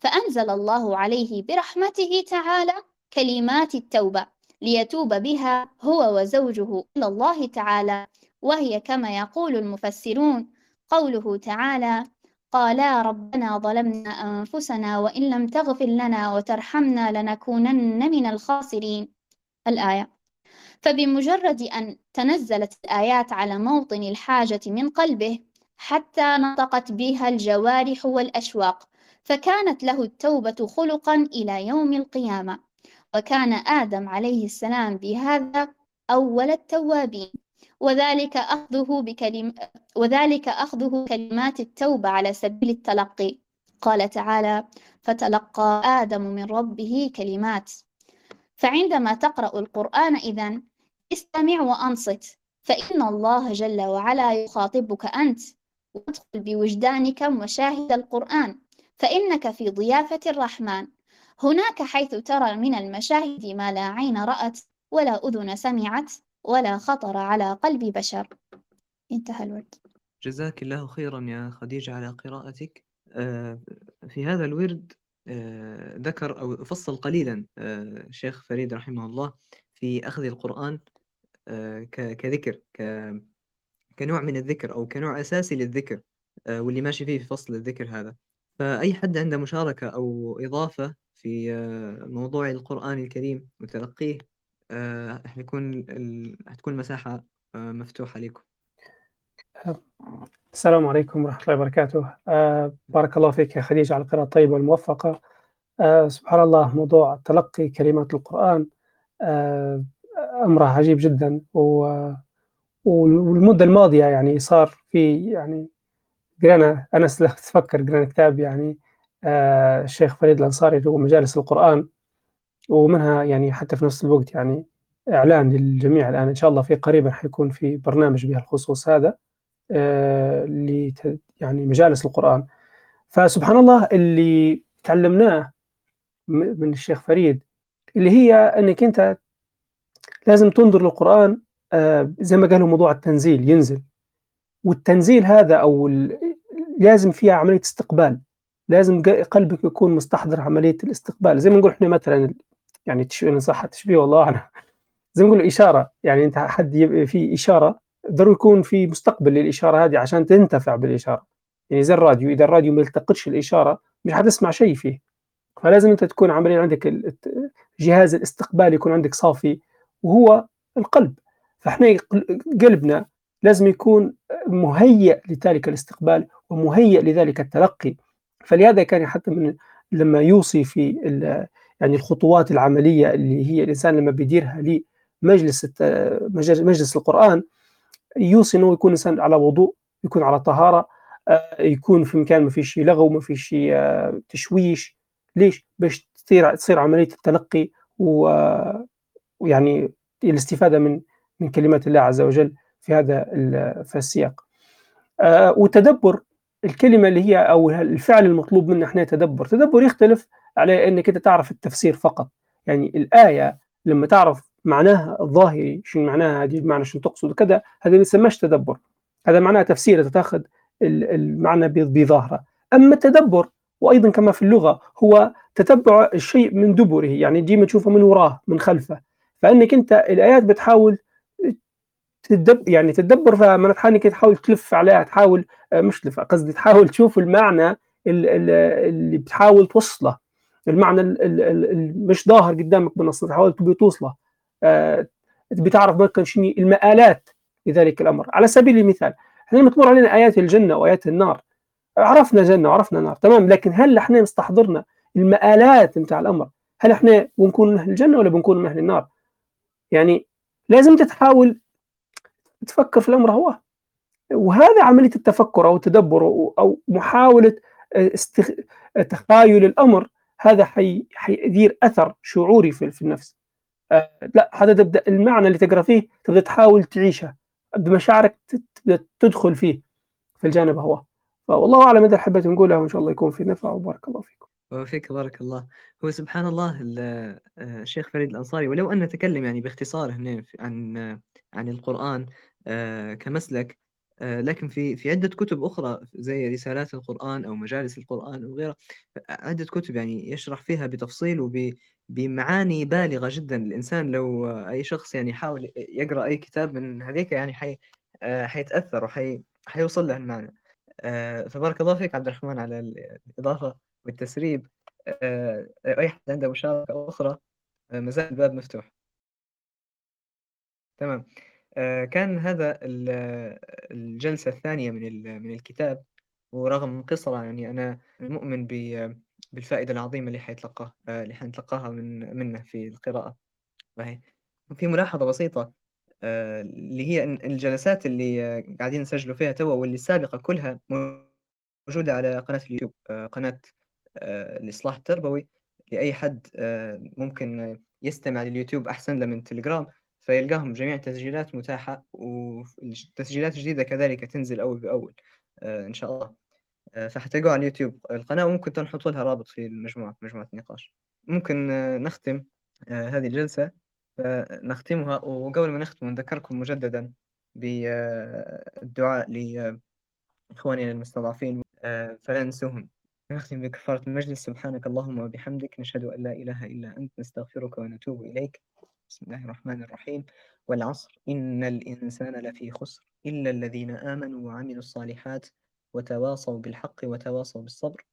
فأنزل الله عليه برحمته تعالى كلمات التوبة ليتوب بها هو وزوجه إلى الله تعالى وهي كما يقول المفسرون قوله تعالى قالا ربنا ظلمنا أنفسنا وإن لم تغفر لنا وترحمنا لنكونن من الخاسرين الآية. فبمجرد أن تنزلت الآيات على موطن الحاجة من قلبه حتى نطقت بها الجوارح والأشواق فكانت له التوبة خلقا إلى يوم القيامة. وكان آدم عليه السلام بهذا أول التوابين. وذلك أخذه بكلم وذلك أخذه كلمات التوبة على سبيل التلقي. قال تعالى فتلقى آدم من ربه كلمات فعندما تقرأ القرآن إذن استمع وأنصت فإن الله جل وعلا يخاطبك أنت وادخل بوجدانك مشاهد القرآن فإنك في ضيافة الرحمن. هناك حيث ترى من المشاهد ما لا عين رأت ولا أذن سمعت ولا خطر على قلب بشر. انتهى الورد. جزاك الله خيرا يا خديجة على قراءتك. آه، في هذا الورد ذكر أو فصل قليلا الشيخ آه، فريد رحمه الله في أخذ القرآن كذكر كنوع من الذكر أو كنوع أساسي للذكر واللي ماشي فيه في فصل الذكر هذا. فأي حد عنده مشاركة أو إضافة في موضوع القرآن الكريم وتلقيه حيكون حتكون المساحة مفتوحة لكم. السلام عليكم ورحمة الله وبركاته. آه بارك الله فيك يا خديجة على القراءة الطيبة والموفقة. آه سبحان الله موضوع تلقي كلمات القرآن آه أمره عجيب جدا. والمدة الماضية يعني صار في يعني قرأنا أنا تفكر قرأنا كتاب يعني الشيخ فريد الأنصاري اللي هو مجالس القرآن. ومنها يعني حتى في نفس الوقت يعني إعلان للجميع الآن. إن شاء الله في قريبا حيكون في برنامج بهالخصوص هذا. يعني مجالس القرآن. فسبحان الله اللي تعلمناه من الشيخ فريد اللي هي إنك أنت لازم تنظر للقرآن آه زي ما قالوا موضوع التنزيل ينزل. والتنزيل هذا أو لازم فيها عملية استقبال. لازم قلبك يكون مستحضر عملية الاستقبال. زي ما نقول إحنا مثلا يعني تشبيه صح التشبيه والله أعلم. زي ما نقول إشارة يعني أنت حد في إشارة ضروري يكون في مستقبل للإشارة هذه عشان تنتفع بالإشارة. يعني زي الراديو إذا الراديو ما يلتقطش الإشارة مش حتسمع شيء فيه. فلازم أنت تكون عمليا عندك جهاز الاستقبال يكون عندك صافي وهو القلب. فإحنا قلبنا لازم يكون مهيئ لذلك الاستقبال ومهيئ لذلك التلقي. فلهذا كان حتى من لما يوصي في يعني الخطوات العملية اللي هي الإنسان لما بيديرها لمجلس مجلس القرآن يوصي إنه يكون إنسان على وضوء يكون على طهارة آه، يكون في مكان ما فيش لغو ما فيش آه، تشويش. ليش؟ باش تصير تصير عملية التلقي ويعني الاستفادة من من كلمات الله عز وجل في هذا في السياق. وتدبر. الكلمة اللي هي أو الفعل المطلوب منا إحنا تدبر. تدبر يختلف على إنك أنت تعرف التفسير فقط. يعني الآية لما تعرف معناها الظاهري شنو معناها هذه؟ المعنى شنو تقصد؟ كذا هذا ما يسمىش تدبر. هذا معناه تفسير تأخذ المعنى بظاهرة. أما التدبر وأيضا كما في اللغة هو تتبع الشيء من دبره يعني ديما تشوفه من وراه من خلفه. فإنك أنت الآيات بتحاول تدب يعني تدبر فيها من إنك تحاول تلف عليها تحاول آه، مش تلف قصدي تحاول تشوف المعنى اللي بتحاول توصله. المعنى اللي مش ظاهر قدامك بالنص تحاول توصله. بتعرف مثلا شنو المآلات لذلك الأمر. على سبيل المثال إحنا لما تمر علينا آيات الجنة وآيات النار. عرفنا جنة وعرفنا نار تمام؟ لكن هل إحنا مستحضرنا المآلات نتاع الأمر؟ هل إحنا بنكون من أهل الجنة ولا بنكون من أهل النار؟ يعني لازم تحاول تفكر في الأمر هو. وهذا عملية التفكر أو التدبر أو محاولة استخ... تخايل الأمر هذا حي... حيدير أثر شعوري في, النفس. آه لا هذا تبدا المعنى اللي تقرأ فيه تبدأ تحاول تعيشه بمشاعرك تبدأ تدخل فيه في الجانب هو. فوالله أعلم إذا حبيت نقولها وإن شاء الله يكون في نفع وبارك الله فيكم. وفيك بارك الله. هو سبحان الله آه، الشيخ فريد الأنصاري ولو أن نتكلم يعني باختصار هنا عن عن القرآن آه، كمسلك آه، لكن في في عدة كتب أخرى زي رسالات القرآن أو مجالس القرآن وغيرها عدة كتب يعني يشرح فيها بتفصيل وبمعاني بالغة جدا. الإنسان لو أي شخص يعني يحاول يقرأ أي كتاب من هذيك يعني حي حيتأثر وحي حيوصل له المعنى. فبارك الله فيك عبد الرحمن على الإضافة والتسريب. أي حد عنده مشاركة أخرى ما زال الباب مفتوح. تمام. كان هذا الجلسة الثانية من من الكتاب ورغم قصرة يعني أنا مؤمن بالفائدة العظيمة اللي حيتلقاه اللي حنتلقاها من منه في القراءة. وهي في ملاحظة بسيطة اللي هي الجلسات اللي قاعدين نسجلوا فيها توا واللي السابقة كلها موجودة على قناة اليوتيوب قناة الإصلاح التربوي. لأي حد ممكن يستمع لليوتيوب أحسن له من تليجرام. فيلقاهم جميع التسجيلات متاحة والتسجيلات الجديدة كذلك تنزل أول بأول إن شاء الله. فحتلقوا على اليوتيوب. القناة وممكن نحط لها رابط في المجموعة مجموعة النقاش ممكن نختم هذه الجلسة نختمها وقبل ما نختم نذكركم مجددا بالدعاء لإخواننا المستضعفين. فلا ننسوهم نختم بكفارة المجلس. سبحانك اللهم وبحمدك. نشهد أن لا إله إلا أنت. نستغفرك ونتوب إليك. بسم الله الرحمن الرحيم. والعصر إن الإنسان لفي خسر إلا الذين آمنوا وعملوا الصالحات وتواصوا بالحق وتواصوا بالصبر.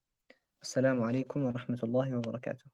السلام عليكم ورحمة الله وبركاته.